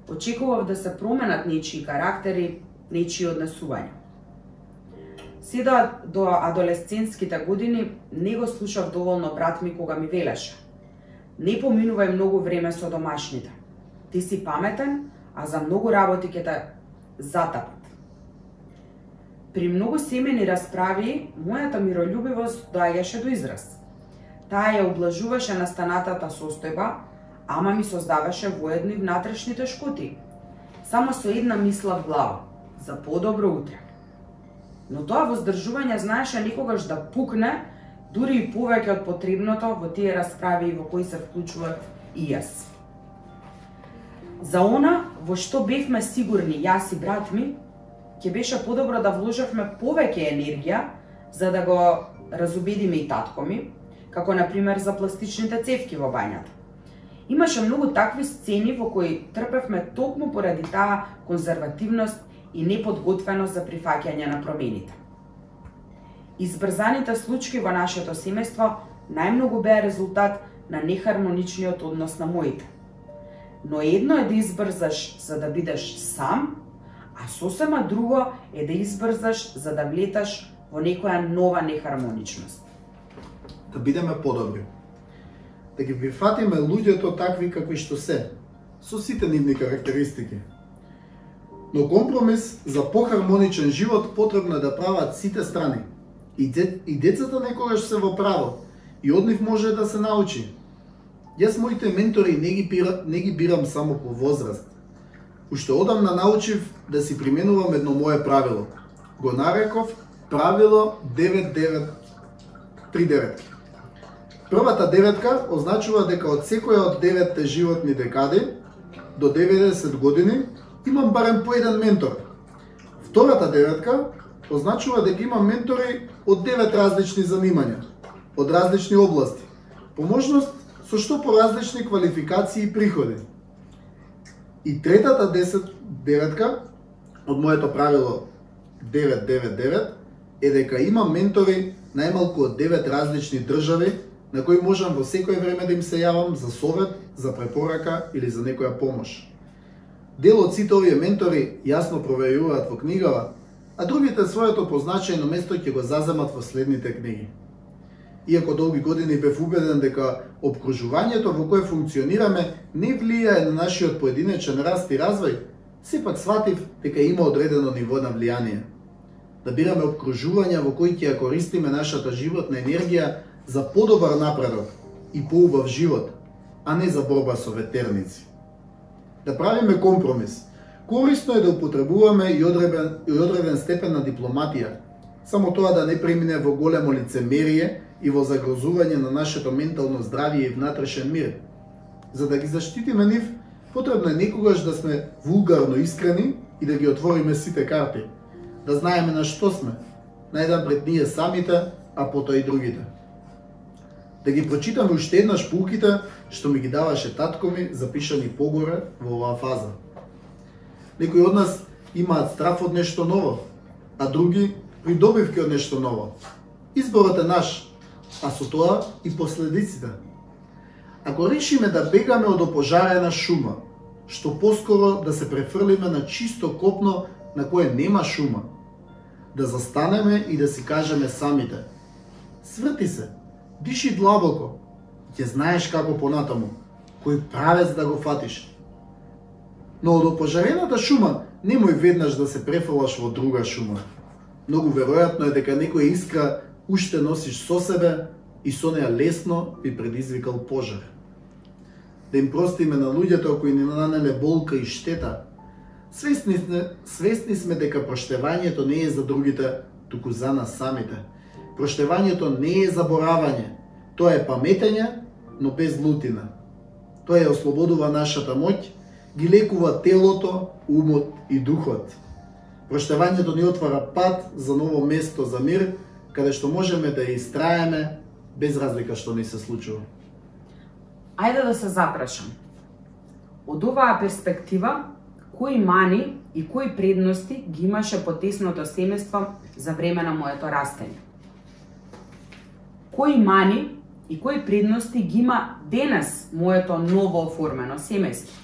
Speaker 1: очекував да се променат нечии карактери, нечии однесувања. Седа до адолесцентските години не го слушав доволно брат ми кога ми велеше. Не поминувај многу време со домашните. Ти си паметен, а за многу работи ќе те затапат. При многу семени расправи, мојата миролюбивост доаѓаше до израз. Таа ја облажуваше настанатата состојба, ама ми создаваше воедно и внатрешни тешкоти. Само со една мисла в глава – за подобро утре. Но тоа воздржување знаеше никогаш да пукне, дури и повеќе од потребното во тие расправи во кои се вклучував и јас. За она во што бевме сигурни јас и брат ми, ќе беше подобро да вложевме повеќе енергија за да го разубедиме и татко ми, како на пример за пластичните цевки во бањата. Имаше многу такви сцени во кои трпевме токму поради таа конзервативност и неподготвеност за прифаќање на промените. Избрзаните случаи во нашето семејство најмногу беа резултат на нехармоничниот однос на моите. Но едно е да избрзаш за да бидеш сам, а сосема друго е да избрзаш за да влеташ во некоја нова нехармоничност.
Speaker 2: Да бидеме подобри. Да ги прифатиме луѓето такви какви што се, со сите нивни карактеристики – Но компромис за похармоничен живот потребно е да прават сите страни. И, де, и децата некогаш се во право, и од нив може да се научи. Јас моите ментори не ги, пира, не ги бирам само по возраст. Уште одамна научив да си применувам едно мое правило. Го нареков правило 9939. Првата деветка означува дека од секоја од деветте животни декади до 90 години имам барем по еден ментор. Втората деветка означува дека имам ментори од девет различни занимања, од различни области, по можност со што по различни квалификации и приходи. И третата десет деветка од моето правило 999 е дека имам ментори најмалку од девет различни држави на кои можам во секој време да им се јавам за совет, за препорака или за некоја помош. Дел од сите овие ментори јасно проверуваат во книгава, а другите своето позначајно место ќе го заземат во следните книги. Иако долги години бев убеден дека обкружувањето во кое функционираме не влијае на нашиот поединечен раст и развој, сепак сватив дека има одредено ниво на влијание. Да бираме обкружувања во кои ќе ја користиме нашата животна енергија за подобар напредок и поубав живот, а не за борба со ветерници да правиме компромис. Корисно е да употребуваме и одреден, и одреден степен на дипломатија, само тоа да не премине во големо лицемерие и во загрозување на нашето ментално здравје и внатрешен мир. За да ги заштитиме нив, Потребно е некогаш да сме вулгарно искрени и да ги отвориме сите карти. Да знаеме на што сме. Најдан пред ние самите, а потоа и другите. Да ги прочитаме уште еднаш пулките што ми ги даваше татко ми, запишани погоре во оваа фаза. Некои од нас имаат страф од нешто ново, а други придобивки од нешто ново. Изборот е наш, а со тоа и последиците. Ако решиме да бегаме од опожарена шума, што поскоро да се префрлиме на чисто копно на кое нема шума, да застанеме и да си кажеме самите. Сврти се, диши длабоко, ќе знаеш како понатаму, кој правец да го фатиш. Но од опожарената шума немој веднаш да се префалаш во друга шума. Многу веројатно е дека некоја искра уште носиш со себе и со неа лесно би предизвикал пожар. Да им простиме на луѓето кои ни нанеле болка и штета. Свесни сме, свесни сме дека проштевањето не е за другите, туку за нас самите. Проштевањето не е заборавање, тоа е паметење, но без лутина. Тоа е ослободува нашата моќ, ги лекува телото, умот и духот. Проштевањето ни отвара пат за ново место за мир, каде што можеме да истраеме без разлика што ни се случува.
Speaker 1: Ајде да се запрашам. Од оваа перспектива, кои мани и кои предности ги имаше потесното семејство за време на моето растење? Кои мани и кои предности ги има денес моето ново оформено семејство?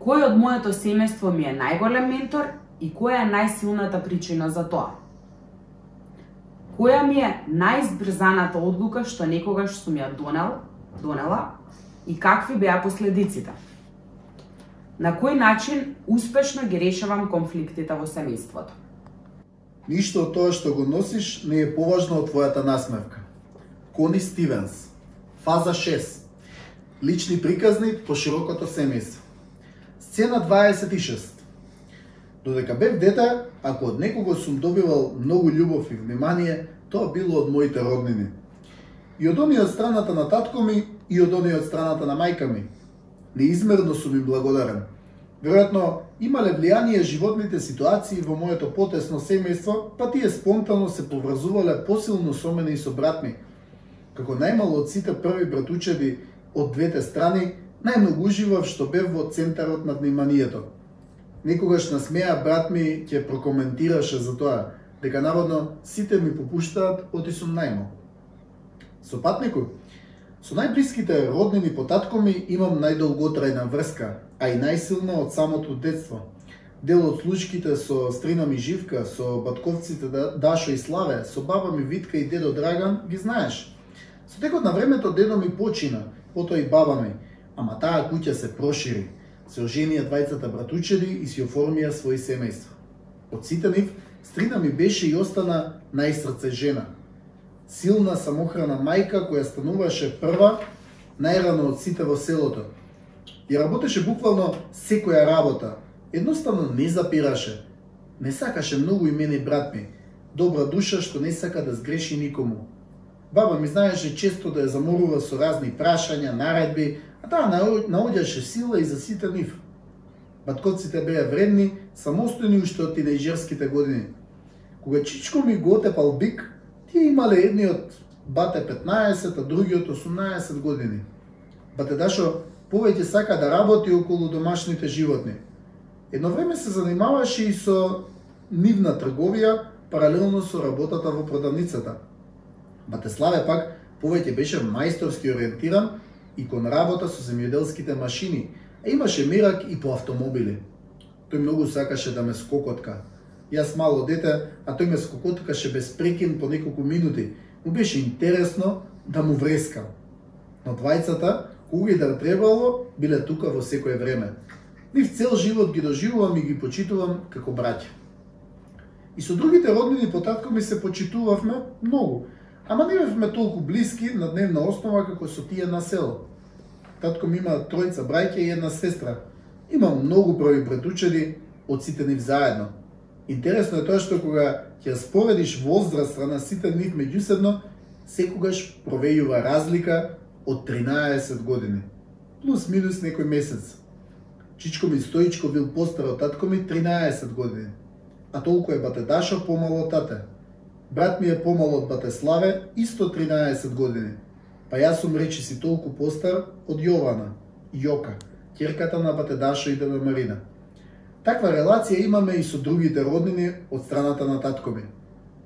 Speaker 1: Кој од моето семејство ми е најголем ментор и која е најсилната причина за тоа? Која ми е најзбрзаната одлука што некогаш сум ја донел, донела и какви беа последиците? На кој начин успешно ги решавам конфликтите во семејството?
Speaker 2: Ништо од тоа што го носиш не е поважно од твојата насмевка. Кони Стивенс. Фаза 6. Лични приказни по широкото семејство. Сцена 26. Додека бев дете, ако од некого сум добивал многу љубов и внимание, тоа било од моите роднини. И од оние од страната на татко ми, и од оние од страната на мајка ми. Неизмерно сум им благодарен. Веројатно, имале влијание животните ситуации во моето потесно семејство, па тие спонтано се поврзувале посилно со мене и со брат ми. Како најмало од сите први братучеди од двете страни, најмногу уживав што бев во центарот на вниманието Некогаш насмеа брат ми ќе прокоментираше за тоа, дека наводно сите ми попуштаат, оти сум најмо. Со патникот, со најблиските роднини по татко ми имам најдолготрајна врска, а и најсилна од самото детство. Дел од случките со стрина ми Живка, со батковците да-, Дашо и Славе, со баба ми Витка и дедо Драган, ги знаеш. Со текот на времето дедо ми почина, потоа и баба ми, ама таа куќа се прошири се оженија двајцата братучеди и си оформија свој семејства. Од сите нив, стрина ми беше и остана најсрце жена. Силна самохрана мајка која стануваше прва, најрано од сите во селото. И работеше буквално секоја работа. Едноставно не запираше. Не сакаше многу и мене брат ми. Добра душа што не сака да сгреши никому. Баба ми знаеше често да ја заморува со разни прашања, наредби, А таа наоѓаше сила и за сите нив. Баткоците беа вредни, самостојни уште од тинејџерските години. Кога Чичко ми го отепал бик, тие имале едниот бате 15, а другиот 18 години. Бате Дашо повеќе сака да работи околу домашните животни. Едно време се занимаваше и со нивна трговија, паралелно со работата во продавницата. Батеславе пак повеќе беше мајсторски ориентиран и кон работа со земјоделските машини, а имаше мерак и по автомобили. Тој многу сакаше да ме скокотка. Јас мало дете, а тој ме скокоткаше без прекин по неколку минути. Му беше интересно да му врескам. Но двајцата, кога да требало, биле тука во секое време. Нив цел живот ги доживувам и ги почитувам како браќа. И со другите роднини по татко ми се почитувавме многу, ама не бевме толку блиски на дневна основа како со тие на село. Татко ми има тројца браќа и една сестра. Имам многу број братучеди од сите нив заедно. Интересно е тоа што кога ќе споредиш возраста на сите нив меѓусебно, секогаш провејува разлика од 13 години. плюс минус некој месец. Чичко ми Стоичко бил постар од татко ми 13 години, а толку е бате Дашо помало од тате. Брат ми е помало од бате Славе, исто 13 години. Па јас сум речи си толку постар од Јована, Јока, керката на бате Дашо и деда Марина. Таква релација имаме и со другите роднини од страната на татко ми.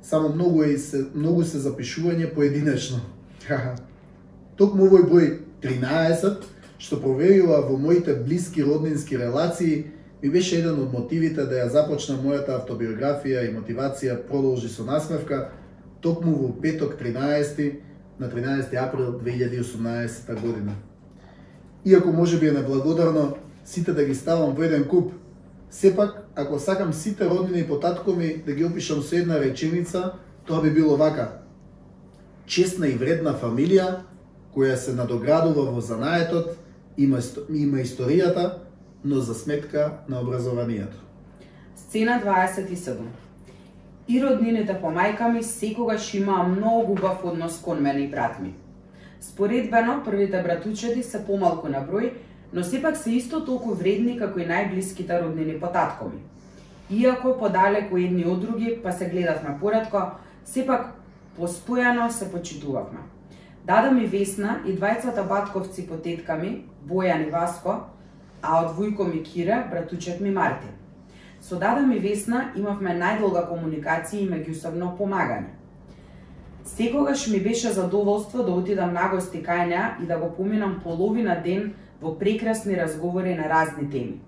Speaker 2: Само многу е се, многу се запишување поединечно. Токму овој број 13 што проверила во моите блиски роднински релации, ми беше еден од мотивите да ја започна мојата автобиографија и мотивација продолжи со насмевка, токму во петок 13 на 13 април 2018 година. Иако може би е неблагодарно сите да ги ставам во еден куп, сепак, ако сакам сите роднини и татко ми да ги опишам со една реченица, тоа би било вака. Честна и вредна фамилија, која се надоградува во занаетот, има, има историјата, но за сметка на образованието.
Speaker 1: Сцена 27. И роднините по мајка ми секогаш имаа многу убав однос кон мене и брат ми. Споредбено, првите братучеди се помалку на број, но сепак се исто толку вредни како и најблиските роднини по татко ми. Иако подалеку едни од други, па се гледавме поредко, сепак поспојано се почитувавме. Дада ми Весна и двајцата батковци по тетка ми, Бојан и Васко, а од вујко ми Кира, братучет ми Марти. Со Дада ми Весна имавме најдолга комуникација и меѓусебно помагање. Секогаш ми беше задоволство да отидам на гости кај неа и да го поминам половина ден во прекрасни разговори на разни теми.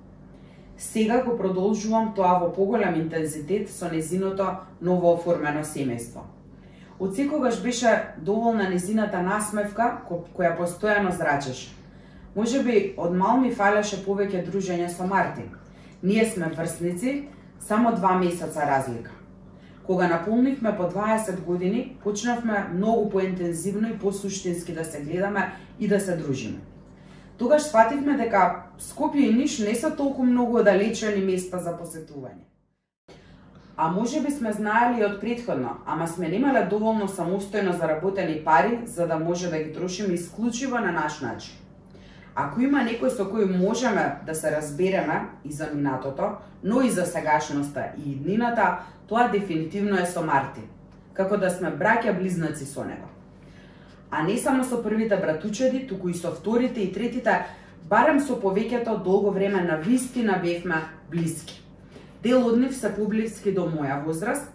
Speaker 1: Сега го продолжувам тоа во поголем интензитет со незиното ново оформено семејство. Од секогаш беше доволна незината насмевка која постојано зрачеше. Може би од мал ми фалеше повеќе дружење со Мартин. Ние сме врсници, само два месеца разлика. Кога наполнивме по 20 години, почнавме многу поинтензивно и посуштински да се гледаме и да се дружиме. Тогаш свативме дека Скопје и Ниш не се толку многу оддалечени места за посетување. А може би сме знаели од предходно, ама сме немале доволно самостојно заработени пари за да може да ги трошиме исклучиво на наш начин. Ако има некој со кој можеме да се разбереме и за минатото, но и за сегашноста и иднината, тоа дефинитивно е со Марти, како да сме браќа близнаци со него. А не само со првите братучеди, туку и со вторите и третите, барем со повеќето долго време на вистина бевме блиски. Дел од нив се поблиски до моја возраст,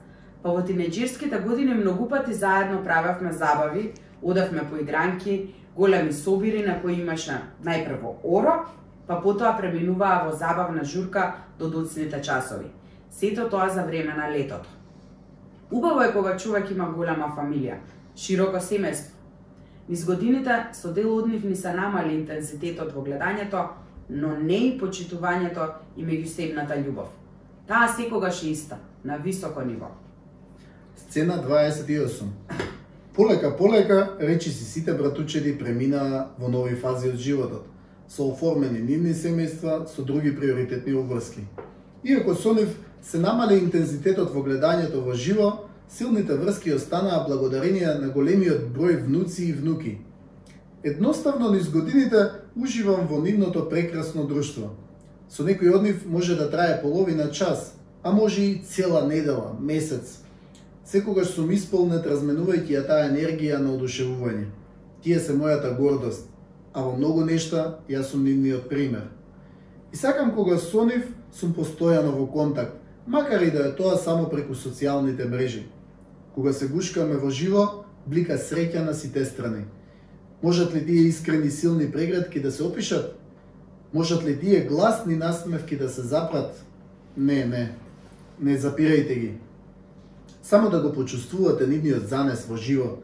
Speaker 1: па во тинеџерските години многу пати заедно правевме забави, одавме по игранки, големи собири на кои имаше најпрво оро, па потоа преминуваа во забавна журка до доцните часови. Сето тоа за време на летото. Убаво е кога човек има голема фамилија, широко семејство. Низ годините со дел од нив ни се намали интензитетот во гледањето, но не и почитувањето и меѓусебната љубов. Таа секогаш е иста, на високо ниво.
Speaker 2: Сцена 28. Полека, полека, речи си сите братучеди преминаа во нови фази од животот, со оформени нивни семејства, со други приоритетни обврски. Иако со нив се намале интензитетот во гледањето во живо, силните врски останаа благодарение на големиот број внуци и внуки. Едноставно низ годините уживам во нивното прекрасно друштво. Со некој од нив може да трае половина час, а може и цела недела, месец. Секогаш сум исполнет разменувајќи ја таа енергија на одушевување. Тие се мојата гордост, а во многу нешта јас сум нивниот пример. И сакам кога со нив сум постојано во контакт, макар и да е тоа само преку социјалните мрежи. Кога се гушкаме во живо, блика среќа на сите страни. Можат ли тие искрени силни преградки да се опишат? Можат ли тие гласни насмевки да се запрат? Не, не. Не запирајте ги. Само да го почувствувате нивниот занес во живо,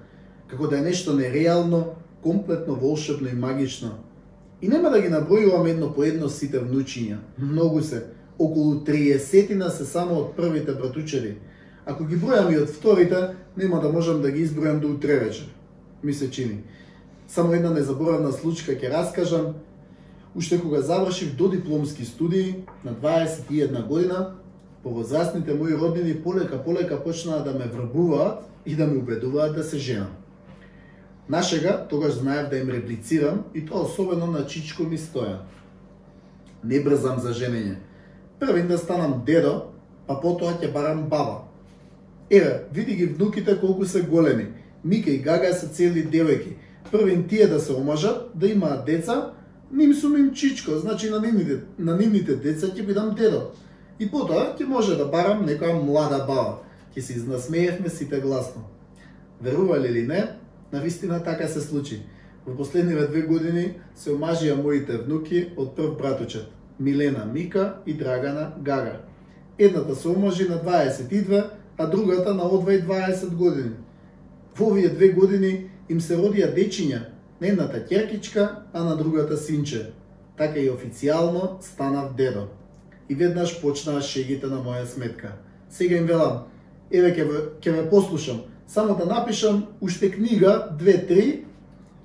Speaker 2: како да е нешто нереално, комплетно волшебно и магично. И нема да ги набројувам едно по едно сите внучиња. Многу се. Околу 30 се само од првите братучери. Ако ги бројам и од вторите, нема да можам да ги избројам до утре вечер. Ми се чини. Само една незаборавна случка ќе раскажам Уште кога завршив до дипломски студии на 21 година, повозрастните мои роднини полека полека почнаа да ме врбуваат и да ме убедуваат да се женам. Нашега тогаш знаев да им реплицирам и тоа особено на Чичко ми стоја. Не брзам за женење. Првин да станам дедо, па потоа ќе барам баба. Еве, види ги внуките колку се големи. Мика и Гага се цели девојки. Првин тие да се омажат, да имаат деца, ним сум им чичко, значи на нивните, на нивните деца ќе бидам дедо. И потоа ќе може да барам некоја млада баба. Ќе се изнасмеевме сите гласно. Верували ли не, на вистина така се случи. Во последниве две години се омажија моите внуки од прв братучет, Милена Мика и Драгана Гага. Едната се омажи на 22, а другата на одвај 20 години. Во овие две години им се родија дечиња, на едната ќеркичка, а на другата синче. Така и официјално станав дедо. И веднаш почнаа шегите на моја сметка. Сега им велам, еве ќе ве, ќе ве послушам, само да напишам уште книга, две-три,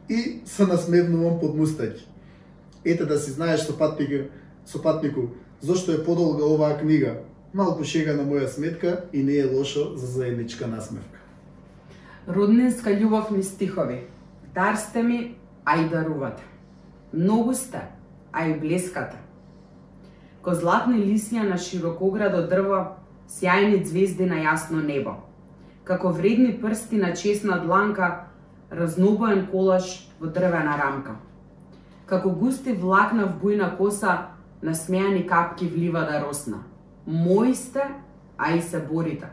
Speaker 2: и се насмевнувам под мустаќ. Ете да си знаеш со патнику, со патнику, зошто е подолга оваа книга. Малку шега на моја сметка и не е лошо за заедничка насмевка.
Speaker 1: Роднинска љубовни стихови. Дар сте ми, а и дарувате. Многу сте, а и блескате. Ко златни лиснја на широкоградо дрво, сјајни звезди на јасно небо. Како вредни прсти на чесна дланка, разнобоен колаш во дрвена рамка. Како густи влакна в бујна коса, насмејани капки влива да росна. Мои сте, а и се борите.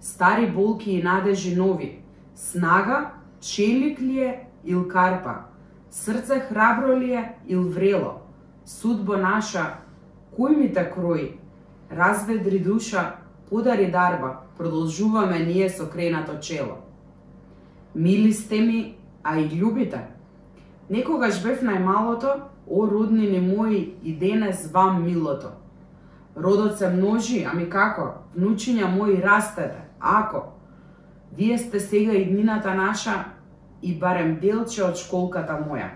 Speaker 1: Стари болки и надежи нови, снага, челик ли е ил карпа, срце храбро ли е ил врело, судбо наша, кој ми те крои, разведри душа, подари дарба, продолжуваме ние со кренато чело. Мили сте ми, а и љубите. Некогаш бев најмалото, о роднини мои, и денес вам милото. Родот се множи, ами како? Внучиња мои растете, ако? Вие сте сега иднината наша и барем делче од школката моја.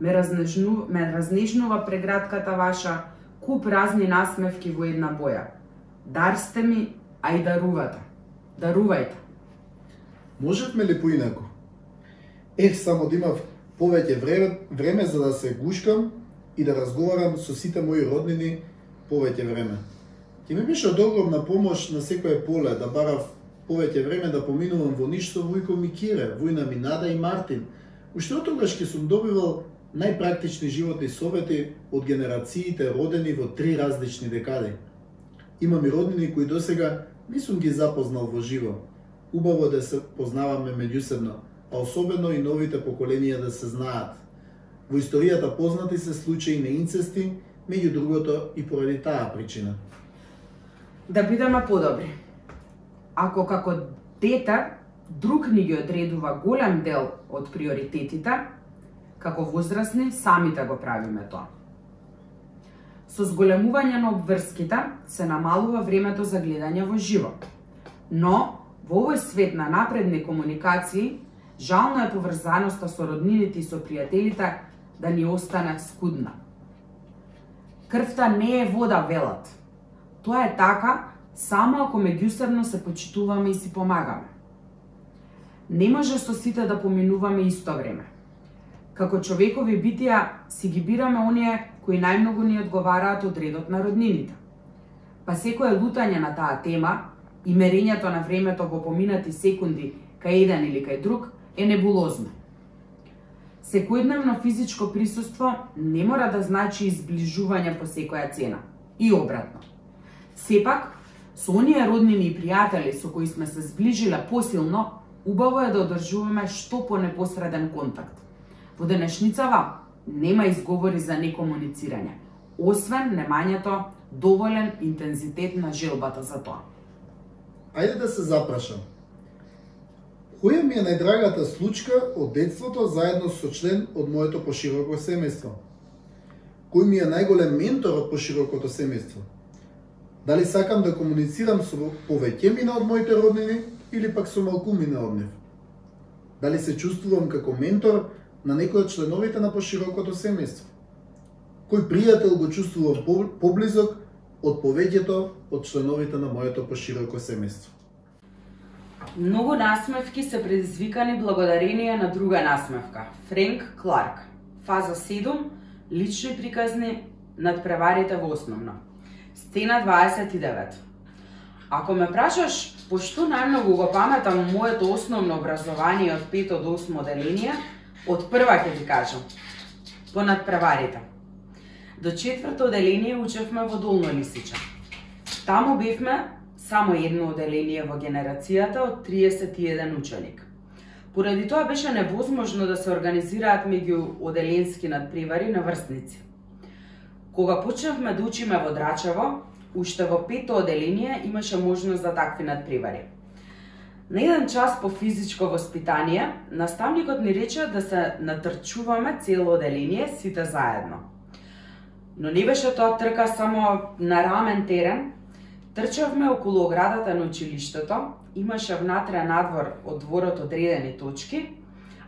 Speaker 1: Ме, разнежну, ме разнежнува преградката ваша, куп разни насмевки во една боја. Дар сте ми, а и дарувате. Дарувајте.
Speaker 2: Можевме ли поинако? Ех, само да имав повеќе време, време за да се гушкам и да разговарам со сите мои роднини повеќе време. Ќе ми беше од огромна помош на секое поле да барав повеќе време да поминувам во ништо Вујко Микире, Војна Минада и Мартин. Уште од тогаш ќе сум добивал најпрактични животни совети од генерациите родени во три различни декади. Имам и роднини кои досега не сум ги запознал во живо. Убаво да се познаваме меѓусебно, а особено и новите поколенија да се знаат. Во историјата познати се случаи на инцести, меѓу другото и поради таа причина.
Speaker 1: Да бидеме подобри. Ако како дете друг ни ги одредува голем дел од приоритетите, како возрастни самите да го правиме тоа. Со зголемување на обврските се намалува времето за гледање во живо. Но, во овој свет на напредни комуникации, жално е поврзаноста со роднините и со пријателите да ни остане скудна. Крвта не е вода, велат. Тоа е така само ако меѓусебно се почитуваме и си помагаме. Не може со сите да поминуваме исто време. Како човекови битија си ги бираме оние кои најмногу ни одговараат од редот на роднините. Па секое лутање на таа тема и мерењето на времето во поминати секунди кај еден или кај друг е небулозно. Секојдневно физичко присуство не мора да значи изближување по секоја цена. И обратно. Сепак, со оние роднини и пријатели со кои сме се сближиле посилно, убаво е да одржуваме што понепосреден контакт. Во денешницава нема изговори за некомуницирање, освен немањето доволен интензитет на желбата за тоа.
Speaker 2: Ајде да се запрашам. Која ми е најдрагата случка од детството заедно со член од моето пошироко семејство? Кој ми е најголем ментор од поширокото семејство? Дали сакам да комуницирам со повеќе мина од моите роднини или пак со малку мина од нив? Дали се чувствувам како ментор на некој од членовите на поширокото семејство? Кој пријател го чувствувам поблизок од повеќето од членовите на моето пошироко семејство?
Speaker 1: Многу насмевки се предизвикани благодарение на друга насмевка. Френк Кларк. Фаза 7. Лични приказни над преварите во основно. Стена 29. Ако ме прашаш пошто најмногу го паметам моето основно образование од 5 до 8 деление, од прва ќе ти кажам. По надпреварите. До четврто оделение учевме во Долно Лисича. Таму бевме само едно оделение во генерацијата од 31 ученик. Поради тоа беше невозможно да се организираат меѓу оделенски надпревари на врсници. Кога почнавме да учиме во Драчево, уште во пето оделение имаше можност за такви надпревари. На еден час по физичко воспитание, наставникот ни рече да се натрчуваме цело оделение сите заедно. Но не беше тоа трка само на рамен терен, Трчавме околу оградата на училиштето, имаше внатре надвор од дворот одредени точки,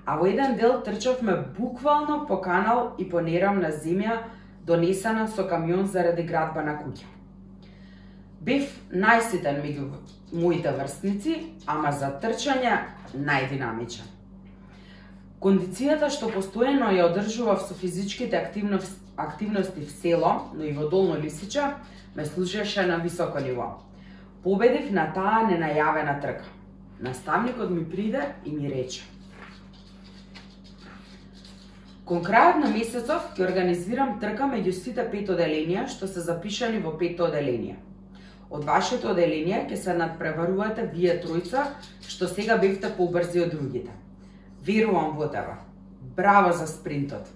Speaker 1: а во еден дел трчавме буквално по канал и по неравна земја, донесена со камион заради градба на куќа. Бев најситен меѓу моите врстници, ама за трчање најдинамичен. Кондицијата што постојано ја одржував со физичките активности, активности в село, но и во Долно Лисича, ме служеше на високо ниво. Победив на таа ненајавена трка. Наставникот ми приде и ми рече. Кон крајот на месецов ќе организирам трка меѓу сите пет оделенија што се запишани во пет оделенија. Од вашето оделение ќе се надпреварувате вие тројца што сега бевте побрзи од другите. Верувам во тебе. Браво за спринтот.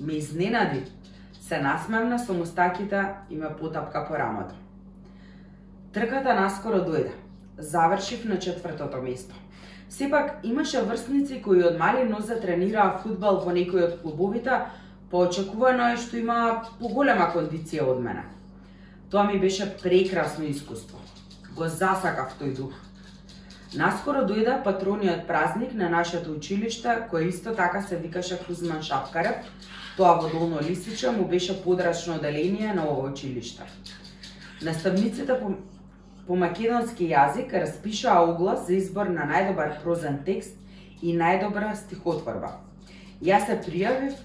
Speaker 1: Ме изненади. Се насмевна со мустаките и ме потапка по рамото. Трката наскоро дојде. Завршив на четвртото место. Сепак имаше врсници кои од мали нозе тренираа фудбал во некои од клубовите, поочекувано е што има поголема кондиција од мене. Тоа ми беше прекрасно искуство. Го засакав тој дух. Наскоро дојде патрониот празник на нашето училиште, кој исто така се викаше Кузман Шапкарев. Тоа во Долно Лисиче му беше подрачно оделение на ова училиште. Наставниците по, по македонски јазик распишаа оглас за избор на најдобар прозен текст и најдобра стихотворба. Јас се пријавив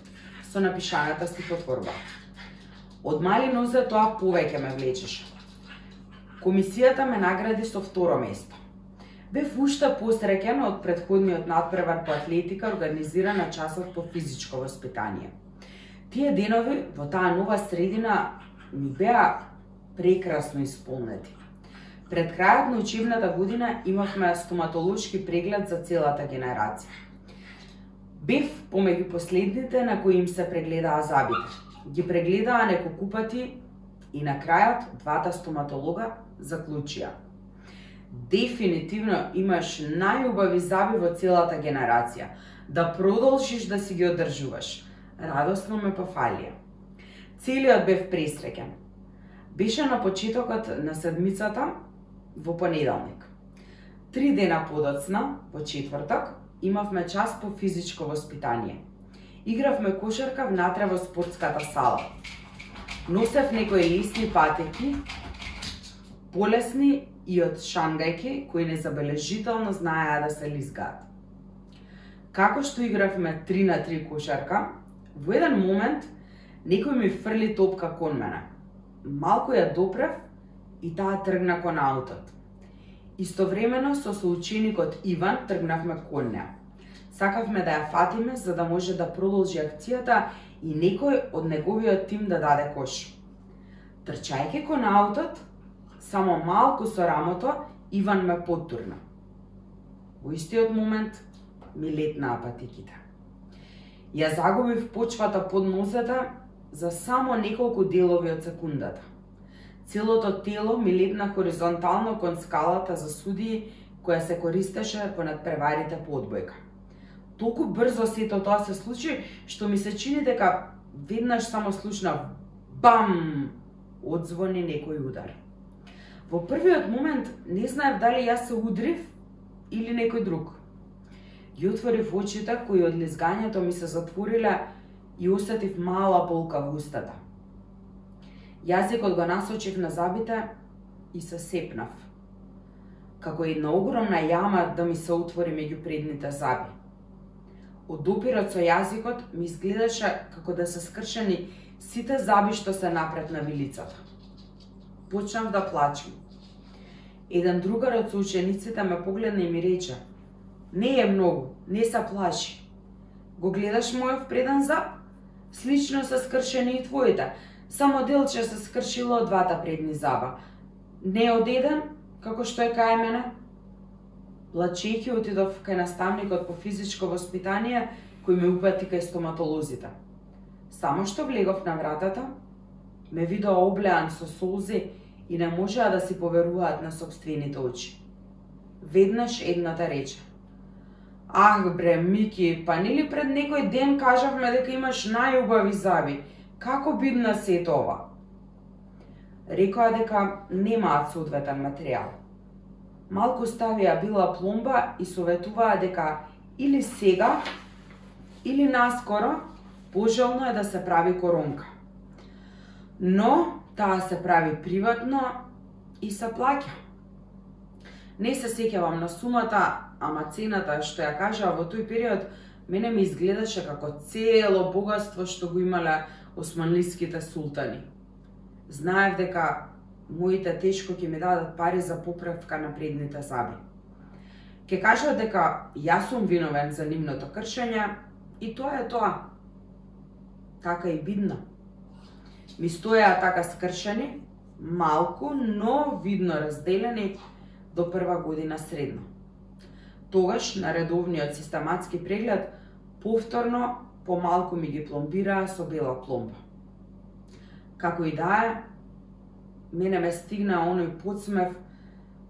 Speaker 1: со напишаната стихотворба. Од мали нозе тоа повеќе ме влечеше. Комисијата ме награди со второ место. Бев уште посреќен од предходниот надпревар по атлетика организирана часот по физичко воспитание. Тие денови во таа нова средина ми беа прекрасно исполнети. Пред крајот на учебната година имавме стоматолошки преглед за целата генерација. Бев помеѓу последните на кои им се прегледаа забите. Ги прегледаа неколку пати и на крајот двата стоматолога заклучија – дефинитивно имаш најубави заби во целата генерација. Да продолжиш да си ги одржуваш. Радосно ме пофалија. Целиот бев пресреќен. Беше на почетокот на седмицата во понеделник. Три дена подоцна, во четврток, имавме час по физичко воспитание. Игравме кошарка внатре во спортската сала. Носев некои лесни патеки, полесни и од шангајки кои незабележително знаеа да се лизгаат. Како што игравме 3 на 3 кошарка, во еден момент некој ми фрли топка кон мене. Малку ја допрев и таа тргна кон аутот. Истовремено со соученикот Иван тргнавме кон неа. Сакавме да ја фатиме за да може да продолжи акцијата и некој од неговиот тим да даде кош. Трчајќи кон аутот, Само малку со рамото, Иван ме подтурна. Во истиот момент ми летнаа патиките. Ја загубив почвата под носата за само неколку делови од секундата. Целото тело ми лепна хоризонтално кон скалата за суди која се користеше по надпреварите по одбојка. Толку брзо сето тоа се случи, што ми се чини дека веднаш само слушна бам одзвони некој удар. Во првиот момент не знаев дали јас се удрив или некој друг. Ги отворив очите кои од лизгањето ми се затвориле и усетив мала болка во устата. Јазикот го насочив на забите и се сепнав. како една огромна јама да ми се отвори меѓу предните заби. Од допирот со јазикот ми изгледаше како да се скршени сите заби што се напред на вилицата. Почнав да плачам. Еден другар од соучениците ме погледна и ми рече Не е многу, не се плаши. Го гледаш мојов преден зап? Слично се скршени и твоите, само делче се скршило од двата предни заба. Не од еден, како што е кај мене? Плачејќи отидов кај наставникот по физичко воспитание, кој ме упати кај стоматолозите. Само што влегов на вратата, ме видоа облеан со солзи и не можеа да си поверуваат на собствените очи. Веднаш едната рече. Ах бре, Мики, па нели пред некој ден кажавме дека имаш најубави зави. Како бидна се тоа? Рекоа дека немаат соодветен материјал. Малку ставија била пломба и советуваа дека или сега, или наскоро, пожелно е да се прави коронка. Но таа се прави приватно и се плаќа. Не се сеќавам на сумата, ама цената што ја кажа во тој период мене ми изгледаше како цело богатство што го имале османлиските султани. Знаев дека моите тешко ќе ми дадат пари за поправка на предните заби. Ке кажа дека јас сум виновен за нивното кршење и тоа е тоа. Така и видно. Ми стоја така скршени, малку, но видно разделени до прва година средно. Тогаш, на редовниот систематски преглед, повторно помалку ми ги пломбираа со бела пломба. Како и да е, мене ме стигна оној подсмев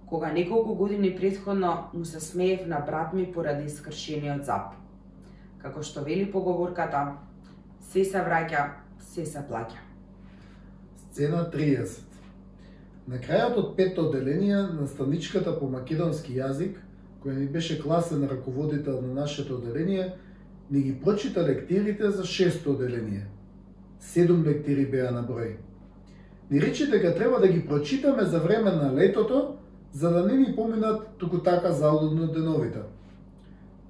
Speaker 1: кога неколку години предходно му се смеев на брат ми поради искршениот зап. Како што вели поговорката, се се враќа, се се плаќа.
Speaker 2: Сцена 30 На крајот од петто одделение, наставничката по македонски јазик, која ни беше класен раководител на нашето одделение, ни ги прочита лектирите за шесто одделение. Седум лектири беа на број. Ни рече дека треба да ги прочитаме за време на летото, за да не ни поминат туку така залудно деновите.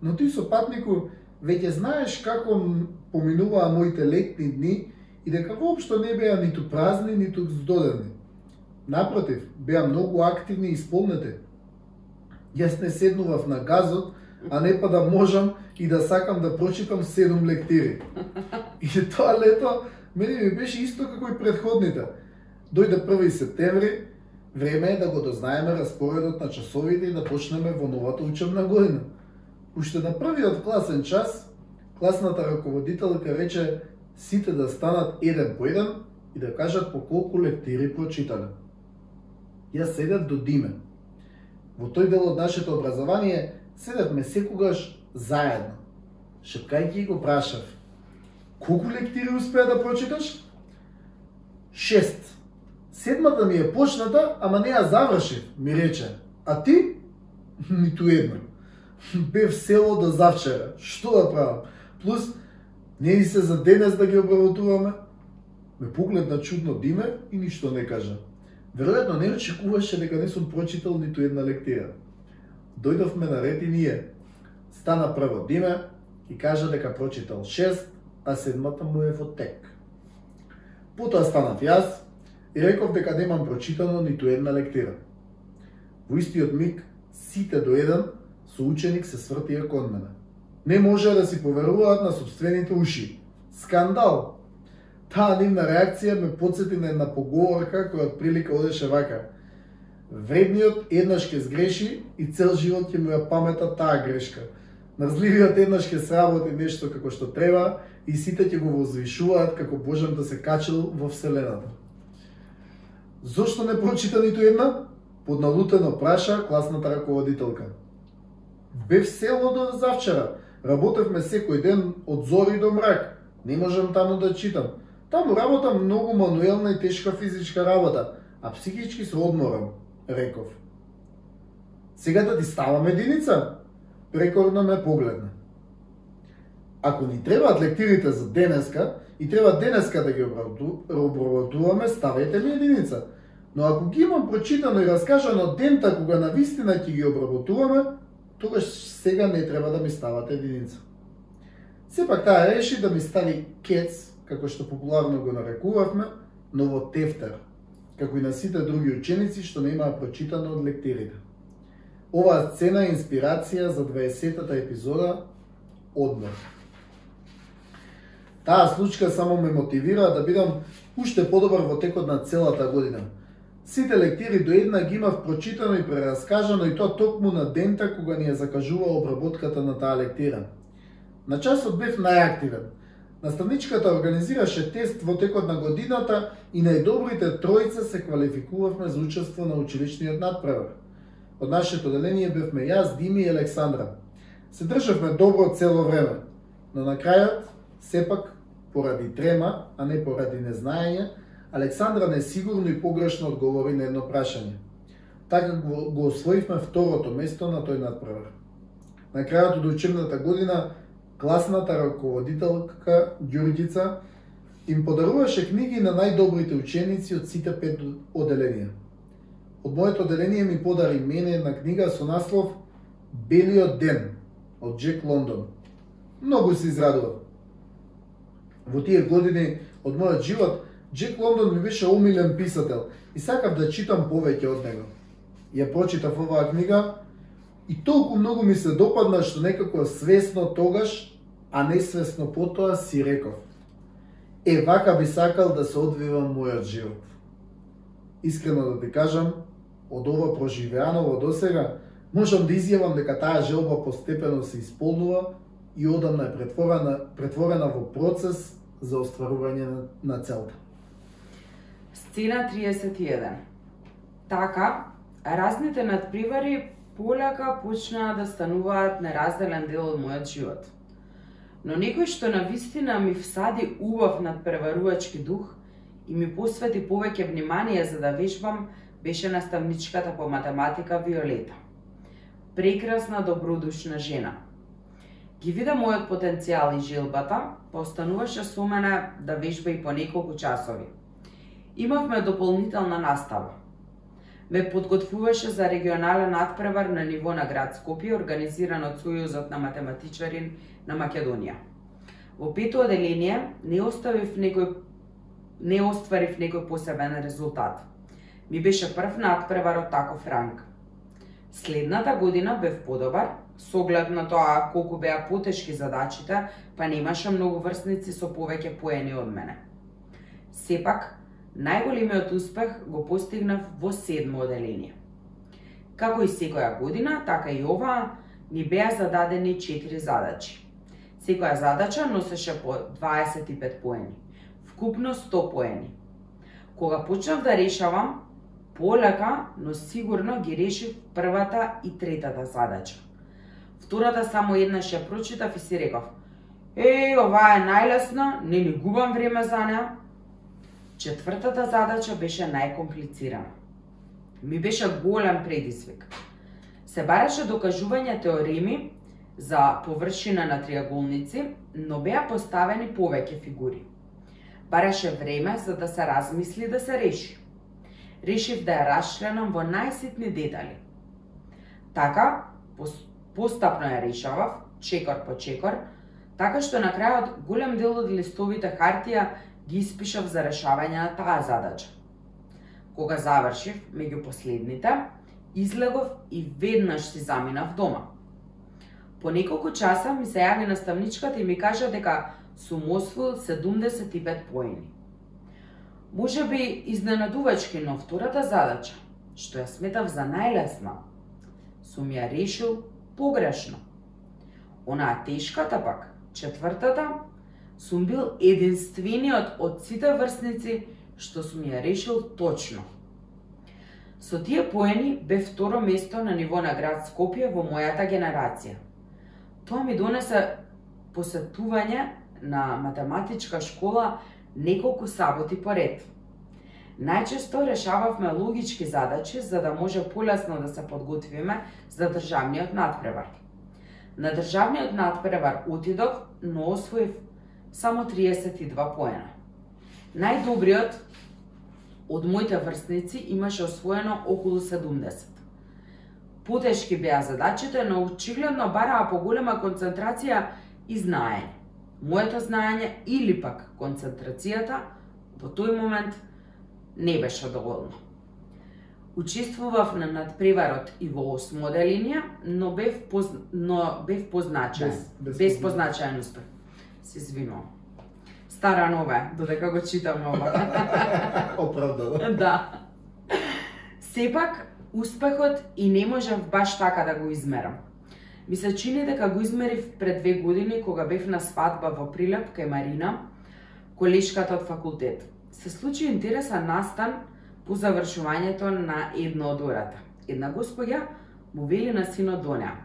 Speaker 2: Но ти со патнику веќе знаеш како поминуваа моите летни дни и дека воопшто не беа ниту празни, ниту здодени. Напротив, беа многу активни и исполнете. Јас не седнував на газот, а не па да можам и да сакам да прочитам седум лектири. И тоа лето мене ми беше исто како и предходните. Дојде 1 септември, време е да го дознаеме распоредот на часовите и да почнеме во новата учебна година. Уште на првиот класен час, класната раководителка рече сите да станат еден по еден и да кажат по колку лектири прочитале јас да седев до Диме. Во тој дел од нашето образование седевме секогаш заедно. Шепкајќи го прашав, колку лектири успеа да прочиташ? Шест. Седмата ми е почната, ама не ја завршив, ми рече. А ти? Ниту една. Бев село до завчера. Што да правам? Плюс, не ни се за денес да ги обработуваме? Ме погледна чудно Диме и ништо не кажа. Веројатно не очекуваше дека не сум прочитал ниту една лектира. Дојдовме на ред и ние. Стана прво Диме и кажа дека прочитал 6, а седмата му е во тек. Потоа станав јас и реков дека немам прочитано ниту една лектира. Во истиот миг, сите до еден, со ученик се свртија кон мене. Не може да си поверуваат на собствените уши. Скандал! Таа нивна реакција ме подсети на една поговорка која прилика одеше вака. Вредниот еднаш ќе сгреши и цел живот ќе му ја памета таа грешка. Мрзливиот еднаш ќе сработи нешто како што треба и сите ќе го возвишуваат како Божан да се качил во Вселената. Зошто не прочита ниту една? Подналутено праша класната раководителка. Бев село до завчера. Работевме секој ден од зори до мрак. Не можам таму да читам. Таму работа многу мануелна и тешка физичка работа, а психички се одморам, реков. Сега да ти ставам единица? Прекорно ме погледна. Ако ни требаат лектирите за денеска и треба денеска да ги обработуваме, ставете ми единица. Но ако ги имам прочитано и раскажано дента кога на вистина ќе ги обработуваме, тогаш сега не треба да ми ставате единица. Сепак таа реши да ми стави кец, како што популарно го нарекувавме, но во тефтер, како и на сите други ученици што не имаа прочитано од лектирите. Оваа сцена е инспирација за 20-тата епизода Одмор. Таа случка само ме мотивира да бидам уште подобар во текот на целата година. Сите лектири до една ги имав прочитано и прераскажано и тоа токму на дента кога ни ја закажува обработката на таа лектира. На часот бев најактивен. Наставничката организираше тест во текот на годината и најдобрите тројца се квалификувавме за учество на училишниот надпревар. Од нашето деление бевме јас, Дими и Александра. Се државме добро цело време, но на крајот, сепак, поради трема, а не поради незнаење, Александра несигурно и погрешно одговори на едно прашање. Така го, го освоивме второто место на тој надпревар. На крајот од учебната година, класната раководителка Ѓурѓица им подаруваше книги на најдобрите ученици од сите пет оделенија. Од моето оделение ми подари мене една книга со наслов Белиот ден од Джек Лондон. Многу се израдував. Во тие години од мојот живот Джек Лондон ми беше умилен писател и сакав да читам повеќе од него. Ја прочитав оваа книга и толку многу ми се допадна што некако свесно тогаш, а несвесно потоа си реков. Е, вака би сакал да се одвива мојот живот. Искрено да ти кажам, од ова проживеаново до сега, можам да изјавам дека таа желба постепено се исполнува и одамна е претворена, претворена во процес за остварување на, на целта.
Speaker 1: Сцена 31. Така, разните надпривари полека почнаа да стануваат неразделен дел од мојот живот. Но некој што на вистина ми всади убав надпреварувачки дух и ми посвети повеќе внимание за да вежбам, беше наставничката по математика Виолета. Прекрасна, добродушна жена. Ги вида мојот потенцијал и желбата, постануваше со мене да вежба и по неколку часови – Имавме дополнителна настава ве подготвуваше за регионален надпревар на ниво на град Скопје, организиран од Сојузот на математичари на Македонија. Во пето оделение не оставив некој не остварив некој посебен резултат. Ми беше прв надпревар од таков ранг. Следната година бев подобар, со оглед на тоа колку беа потешки задачите, па немаше многу врсници со повеќе поени од мене. Сепак, Најголемиот успех го постигнав во седмо оделение. Како и секоја година, така и оваа ни беа зададени 4 задачи. Секоја задача носеше по 25 поени, вкупно 100 поени. Кога почнав да решавам, полека, но сигурно ги решив првата и третата задача. Втората само еднаш ја прочитав и си реков, Е, оваа е најлесна, не ни губам време за неа, Четвртата задача беше најкомплицирана. Ми беше голем предизвик. Се бараше докажување теореми за површина на триаголници, но беа поставени повеќе фигури. Бараше време за да се размисли да се реши. Решив да ја расчленам во најситни детали. Така, постапно ја решавав, чекор по чекор, така што на крајот голем дел од листовите хартија ги испишав за решавање на таа задача. Кога завршив, меѓу последните, излегов и веднаш си заминав дома. По неколку часа ми се јави наставничката и ми кажа дека сум освоил 75 поени. Може би изненадувачки, но втората задача, што ја сметав за најлесна, сум ја решил погрешно. Онаа тешката пак, четвртата, сум бил единствениот од сите врсници што сум ја решил точно. Со тие поени бе второ место на ниво на град Скопје во мојата генерација. Тоа ми донесе посетување на математичка школа неколку саботи поред. Најчесто решававме логички задачи за да може полесно да се подготвиме за државниот надпревар. На државниот надпревар отидов, но освоив само 32 поена. Најдобриот од моите врсници имаше освоено околу 70. Потешки беа задачите, но очигледно бараа поголема концентрација и знаење. Моето знаење или пак концентрацијата во тој момент не беше доволно. Учествував на надпреварот и во осмо делинија, но бев поз... но бев позначаен.
Speaker 2: Без- без
Speaker 1: без позначаен успех. Се извинувам. Стара нова, е, додека го читам ова. <laughs>
Speaker 2: Оправдано.
Speaker 1: да. Сепак, успехот и не можев баш така да го измерам. Ми се чини дека го измерив пред две години кога бев на свадба во Прилеп кај Марина, колешката од факултет. Се случи интересен настан по завршувањето на едно од ората. Една господја му вели на синот до неа.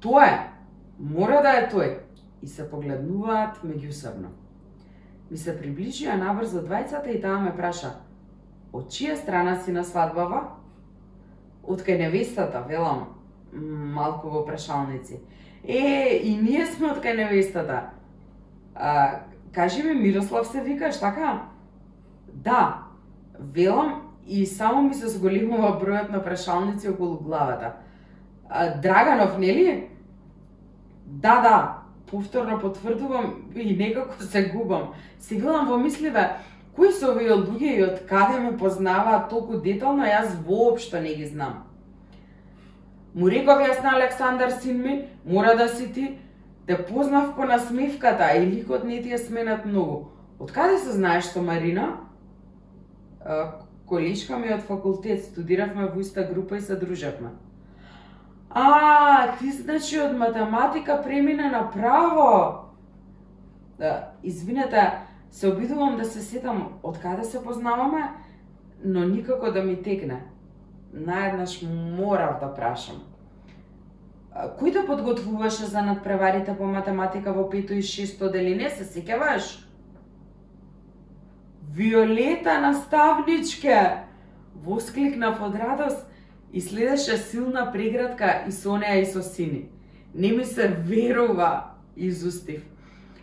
Speaker 1: Тоа е, мора да е тој. И се погледнуваат меѓусебно. Ми се приближија набрзо двајцата и таа ме праша, од чија страна си на свадбава? Од кај невестата, велам, малку во прашалници. Е, и ние сме од кај невестата. А, кажи ми, Мирослав се викаш, така? Да, велам и само ми се зголемува бројот на прашалници околу главата. А, Драганов, нели? Да, да, повторно потврдувам и некако се губам. Се гледам во мисливе, кои се овие луѓе и од каде ме познаваат толку детално, јас воопшто не ги знам. Му реков јас на Александар син ми, мора да си ти, те познав по насмевката, а и ликот не ти е сменат многу. Од каде се знаеш со Марина? А, Колишка ми од факултет, студиравме во иста група и се дружевме. А, ти значи од математика премина на право. Да, извинете, се обидувам да се сетам од каде се познаваме, но никако да ми текне. Наеднаш морав да прашам. Кој те подготвуваше за надпреварите по математика во пето и шесто делине, се сеќаваш? Виолета наставничке! Воскликнав од радост и следеше силна преградка и со неа и со сини. Не ми се верува, изустив.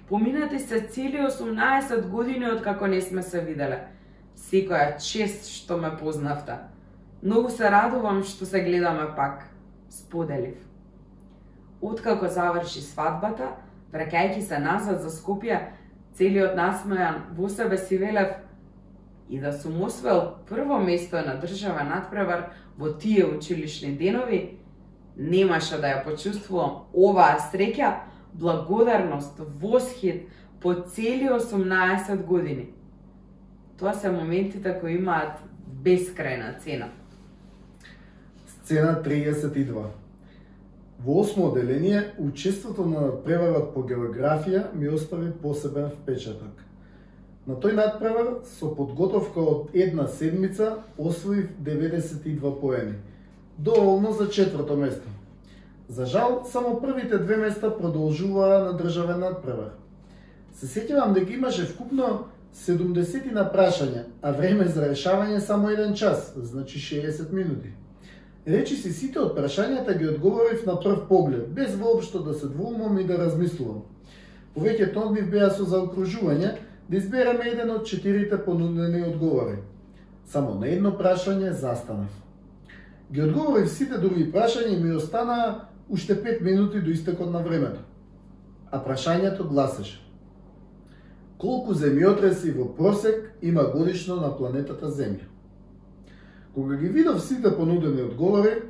Speaker 1: Поминати се цели 18 години од како не сме се виделе. Секоја чест што ме познавте. Многу се радувам што се гледаме пак, споделив. Откако заврши свадбата, враќајќи се назад за Скопје, целиот насмејан во себе си велев и да сум освоил прво место на држава надпревар во тие училишни денови, немаше да ја почувствувам оваа среќа, благодарност, восхит по цели 18 години. Тоа се моментите кои имаат бескрајна цена.
Speaker 2: Сцена 32. Во осмо одделение, учеството на преварот по географија ми остави посебен впечаток. На тој надпревар со подготовка од една седмица освоив 92 поени. Доволно за четврто место. За жал, само првите две места продолжуваа на државен надпревар. Се сеќавам дека имаше вкупно 70 на прашања, а време за решавање само 1 час, значи 60 минути. Речи си сите од прашањата ги одговорив на прв поглед, без воопшто да се двумам и да размислувам. Повеќето од нив беа со заокружување да избереме еден од четирите понудени одговори. Само на едно прашање застанав. Ги одговорив сите други прашања и ми останаа уште 5 минути до истекот на времето. А прашањето гласеше. Колку земјотреси во просек има годишно на планетата Земја? Кога ги видов сите понудени одговори,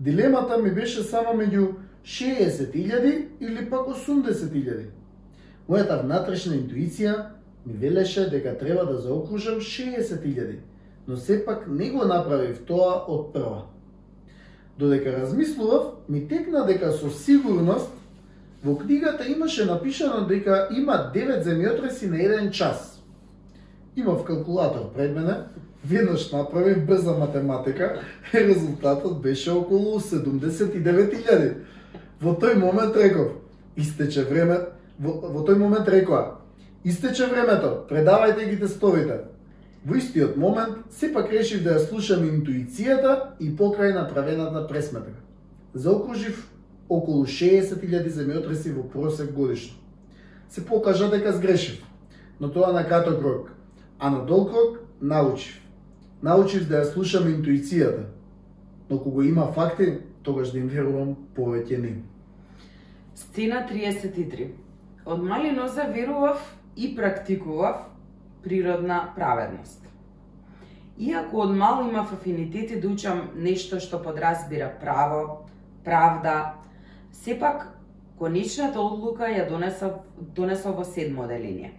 Speaker 2: дилемата ми беше само меѓу 60.000 или пак 80.000. Мојата внатрешна интуиција ми велеше дека треба да заокружам 60.000, но сепак не го направив тоа од прва. Додека размислував, ми текна дека со сигурност во книгата имаше напишано дека има 9 земјотреси на еден час. Имав калкулатор пред мене, веднаш направив брза математика и <laughs> резултатот беше околу 79.000. Во тој момент реков, истече време, во, во тој момент рекоа, истече времето, предавајте ги тестовите. Во истиот момент, сепак решив да ја слушам интуицијата и покрај направената пресметка. Заокружив околу 60.000 земјотреси во просек годишно. Се покажа дека сгрешив, но тоа на краток рок, а на долг рок научив. Научив да ја слушам интуицијата, но кога има факти, тогаш да им верувам повеќе не.
Speaker 1: Сцена 33. Од мали ноза верував и практикував природна праведност. Иако од мал имав афинитети да учам нешто што подразбира право, правда, сепак конечната одлука ја донесов, донесов во седмо оделение.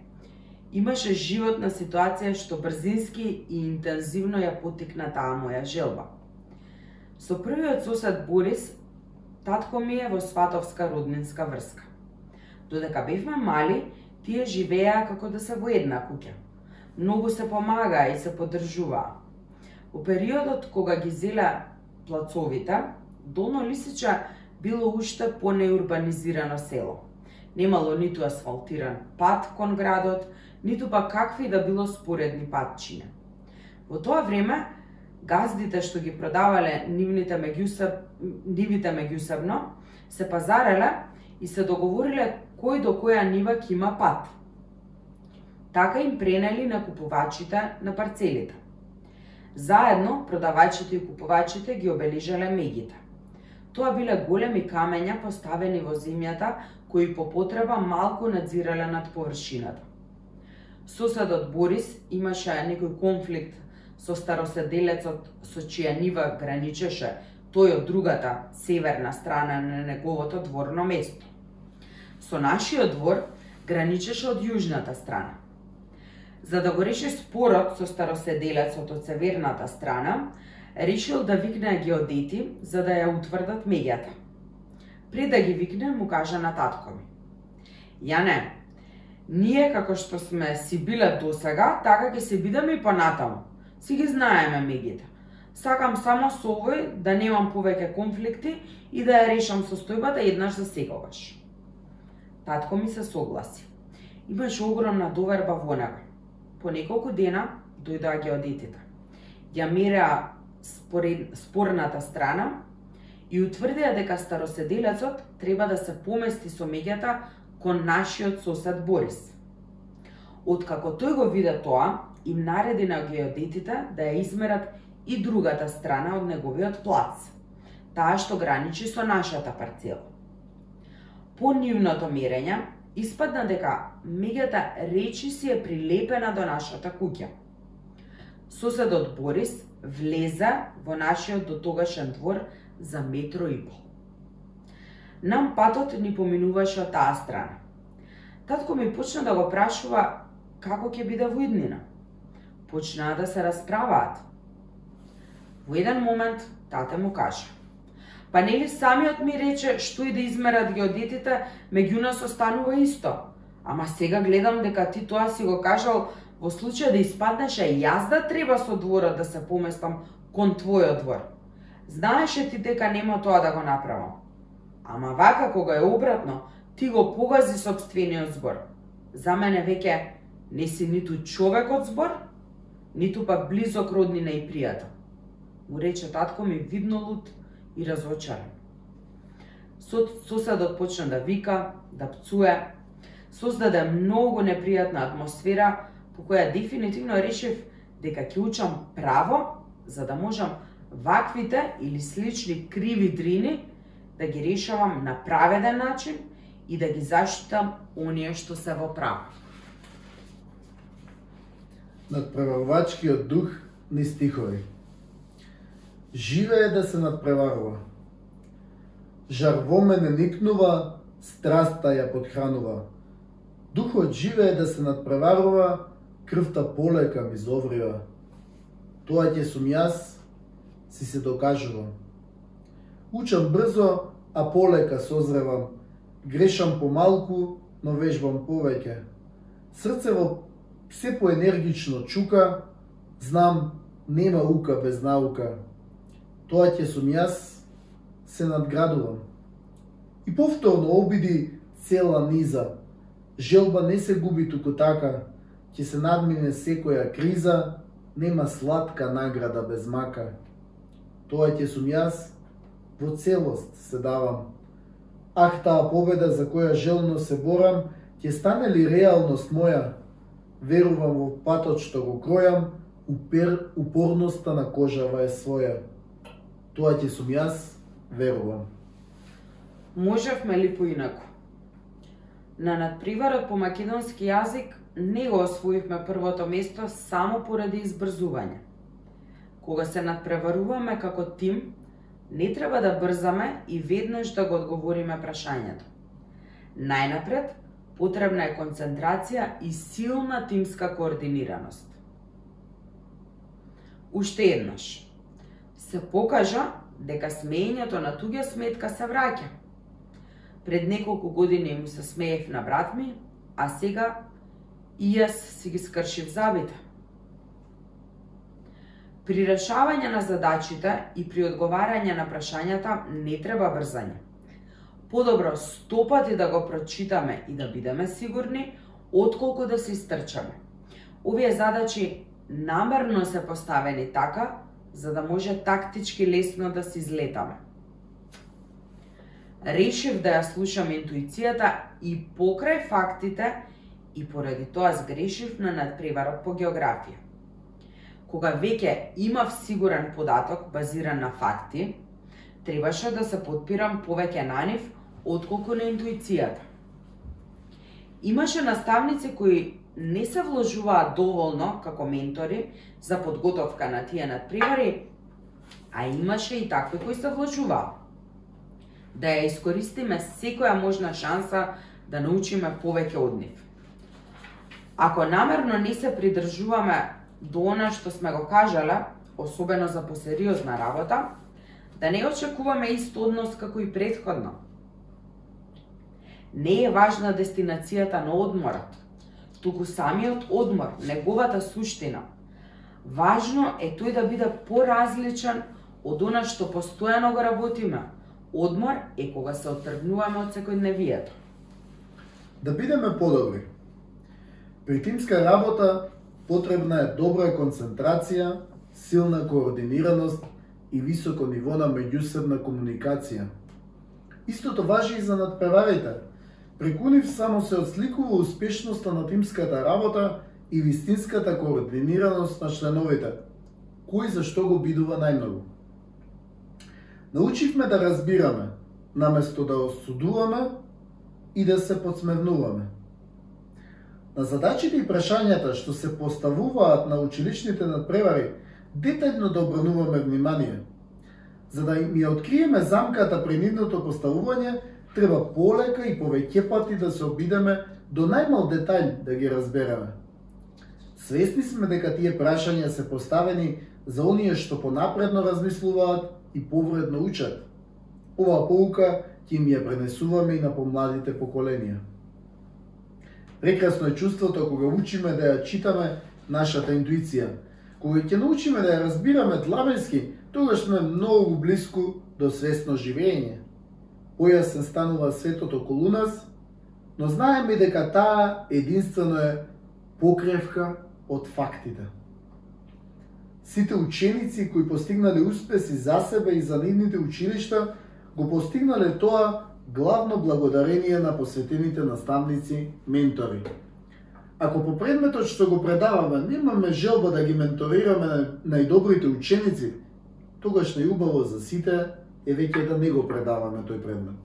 Speaker 1: Имаше животна ситуација што брзински и интензивно ја потикна таа моја желба. Со првиот сосед Борис, татко ми е во сватовска роднинска врска. Додека бевме мали, тие живеа како да се во една куќа многу се помага и се поддржува. Во периодот кога ги зеле плацовите, Долно Лисича било уште понеурбанизирано село. Немало ниту асфалтиран пат кон градот, ниту па какви да било споредни патчиња. Во тоа време, газдите што ги продавале нивните меѓусеб, нивите меѓусебно, се пазареле и се договориле кој до која нива ќе има пат – Така им пренели на купувачите на парцелите. Заедно, продавачите и купувачите ги обележале мегите. Тоа биле големи камења поставени во земјата, кои по потреба малку надзирале над површината. Соседот Борис имаше некој конфликт со староседелецот со чија нива граничеше тој од другата северна страна на неговото дворно место. Со нашиот двор граничеше од јужната страна. За да го реши спорот со староседелецот од северната страна, решил да викне геодети за да ја утврдат меѓата. Пред да ги викне, му кажа на татко ми. Јане, ние како што сме си биле досега, така ќе се бидеме и понатаму. Си ги знаеме меѓите. Сакам само со овој да немам повеќе конфликти и да ја решам состојбата еднаш за секогаш. Татко ми се согласи. Имаше огромна доверба во него. По неколку дена дојдоа геодетите. Ја мереа според, спорната страна и утврдија дека староседелецот треба да се помести со меѓата кон нашиот сосед Борис. Откако тој го виде тоа, им нареди на геодетите да ја измерат и другата страна од неговиот плац, таа што граничи со нашата парцела. По нивното мерење, испадна дека меѓата речи си е прилепена до нашата куќа. Соседот Борис влеза во нашиот дотогашен двор за метро и пол. Нам патот ни поминуваше од таа страна. Татко ми почна да го прашува како ќе биде во иднина. Почнаа да се расправаат. Во еден момент тате му кажа Па нели самиот ми рече што и да измерат геодетите, меѓу нас останува исто. Ама сега гледам дека ти тоа си го кажал во случај да испаднеше јас да треба со дворот да се поместам кон твојот двор. Знаеше ти дека нема тоа да го направам. Ама вака кога е обратно, ти го погази собствениот збор. За мене веќе не си ниту човек од збор, ниту пак близок роднина и пријател. Му рече татко ми видно лут и разочаран. Соседот почна да вика, да пцуе, создаде многу непријатна атмосфера по која дефинитивно решив дека ќе учам право за да можам ваквите или слични криви дрини да ги решавам на праведен начин и да ги заштитам оние што се во право.
Speaker 2: Надправувачкиот дух ни стихови. Живее да се надпреварува. Жар во мене никнува, страста ја подхранува. Духот живее да се надпреварува, крвта полека ми зоврива. Тоа ќе сум јас, си се докажувам. Учам брзо, а полека созревам. Грешам помалку, но вежбам повеќе. Срцево се поенергично чука, знам, нема ука без наука тоа ќе сум јас, се надградувам. И повторно обиди цела низа. Желба не се губи туку така, ќе се надмине секоја криза, нема сладка награда без мака. Тоа ќе сум јас, во целост се давам. Ах, таа победа за која желно се борам, ќе стане ли реалност моја? Верувам во патот што го кројам, Упер, упорноста на кожава е своја. Тоа ќе сум јас, верувам.
Speaker 1: Можевме ли поинаку? На надпреварот по македонски јазик не го освоивме првото место само поради избрзување. Кога се надпреваруваме како тим, не треба да брзаме и веднаш да го одговориме прашањето. Најнапред, потребна е концентрација и силна тимска координираност. Уште еднаш. Се покажа дека смеењето на туѓа сметка се враќа. Пред неколку години му се смеев на брат ми, а сега и јас си ги скршив забите. При решавање на задачите и при одговарање на прашањата не треба брзање. Подобро стопати да го прочитаме и да бидеме сигурни, отколку да се истрчаме. Овие задачи намерно се поставени така, за да може тактички лесно да се излетаме. Решив да ја слушам интуицијата и покрај фактите и поради тоа сгрешив на надпреварот по географија. Кога веќе имав сигурен податок базиран на факти, требаше да се подпирам повеќе на нив отколку на интуицијата. Имаше наставници кои не се вложуваат доволно како ментори за подготовка на тие надпревари, а имаше и такви кои се вложуваа. Да ја искористиме секоја можна шанса да научиме повеќе од нив. Ако намерно не се придржуваме до она што сме го кажале, особено за посериозна работа, да не очекуваме ист однос како и предходно. Не е важна дестинацијата на одморот, туку самиот одмор, неговата суштина. Важно е тој да биде поразличен од она што постојано го работиме. Одмор е кога се отргнуваме од секојдневието.
Speaker 2: Да бидеме подобри. При тимска работа потребна е добра концентрација, силна координираност и високо ниво на меѓусебна комуникација. Истото важи и за надпреварите – Преку нив само се отсликува успешноста на тимската работа и вистинската координираност на членовите, кој за што го бидува најмногу. Научивме да разбираме, наместо да осудуваме и да се подсмевнуваме. На задачите и прашањата што се поставуваат на училишните надпревари, детаљно да обрануваме внимание. За да ми ја откриеме замката при нивното поставување, треба полека и повеќе пати да се обидеме до најмал детаљ да ги разбереме. Свесни сме дека тие прашања се поставени за оние што понапредно размислуваат и повредно учат. Оваа поука ќе им ја пренесуваме и на помладите поколенија. Прекрасно е чувството кога учиме да ја читаме нашата интуиција. Кога ќе научиме да ја разбираме длабенски, тогаш сме многу близко до свесно живење појасен станува светот околу нас, но знаеме дека таа единствено е покревка од фактите. Сите ученици кои постигнале успеси за себе и за нивните училишта, го постигнале тоа главно благодарение на посветените наставници, ментори. Ако по предметот што го предаваме немаме желба да ги менторираме најдобрите ученици, тогаш најубаво за сите е веќе да не го предаваме тој предмет.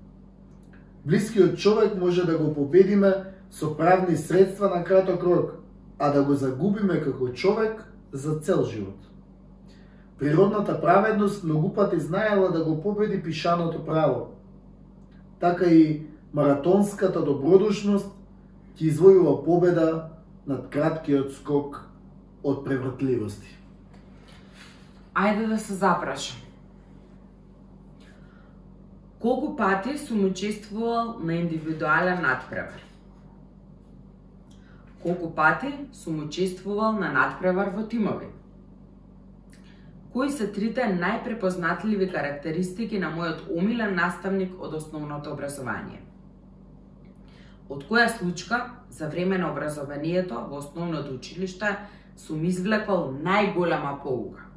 Speaker 2: Блискиот човек може да го победиме со правни средства на краток рок, а да го загубиме како човек за цел живот. Природната праведност многу пати знаела да го победи пишаното право. Така и маратонската добродушност ќе извојува победа над краткиот скок од превртливости.
Speaker 1: Ајде да се запрашам. Колку пати сум учествувал на индивидуален надпревар? Колку пати сум учествувал на надпревар во тимови? Кои се трите најпрепознатливи карактеристики на мојот омилен наставник од основното образование? Од која случка за време на образованието во основното училиште сум извлекол најголема поука?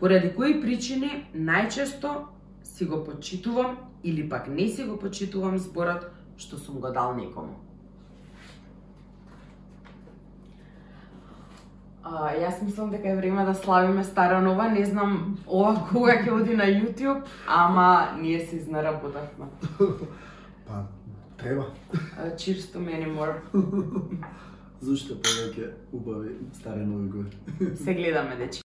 Speaker 1: Поради кои причини најчесто си го почитувам или пак не си го почитувам зборот што сум го дал некому. А, јас мислам дека е време да славиме стара нова, не знам ова кога ќе оди на YouTube, ама ние се изнаработавме. <laughs>
Speaker 2: Па, треба.
Speaker 1: Cheers to many more. <laughs>
Speaker 2: Зашто повеќе убави старе нови години.
Speaker 1: Се гледаме, дечки.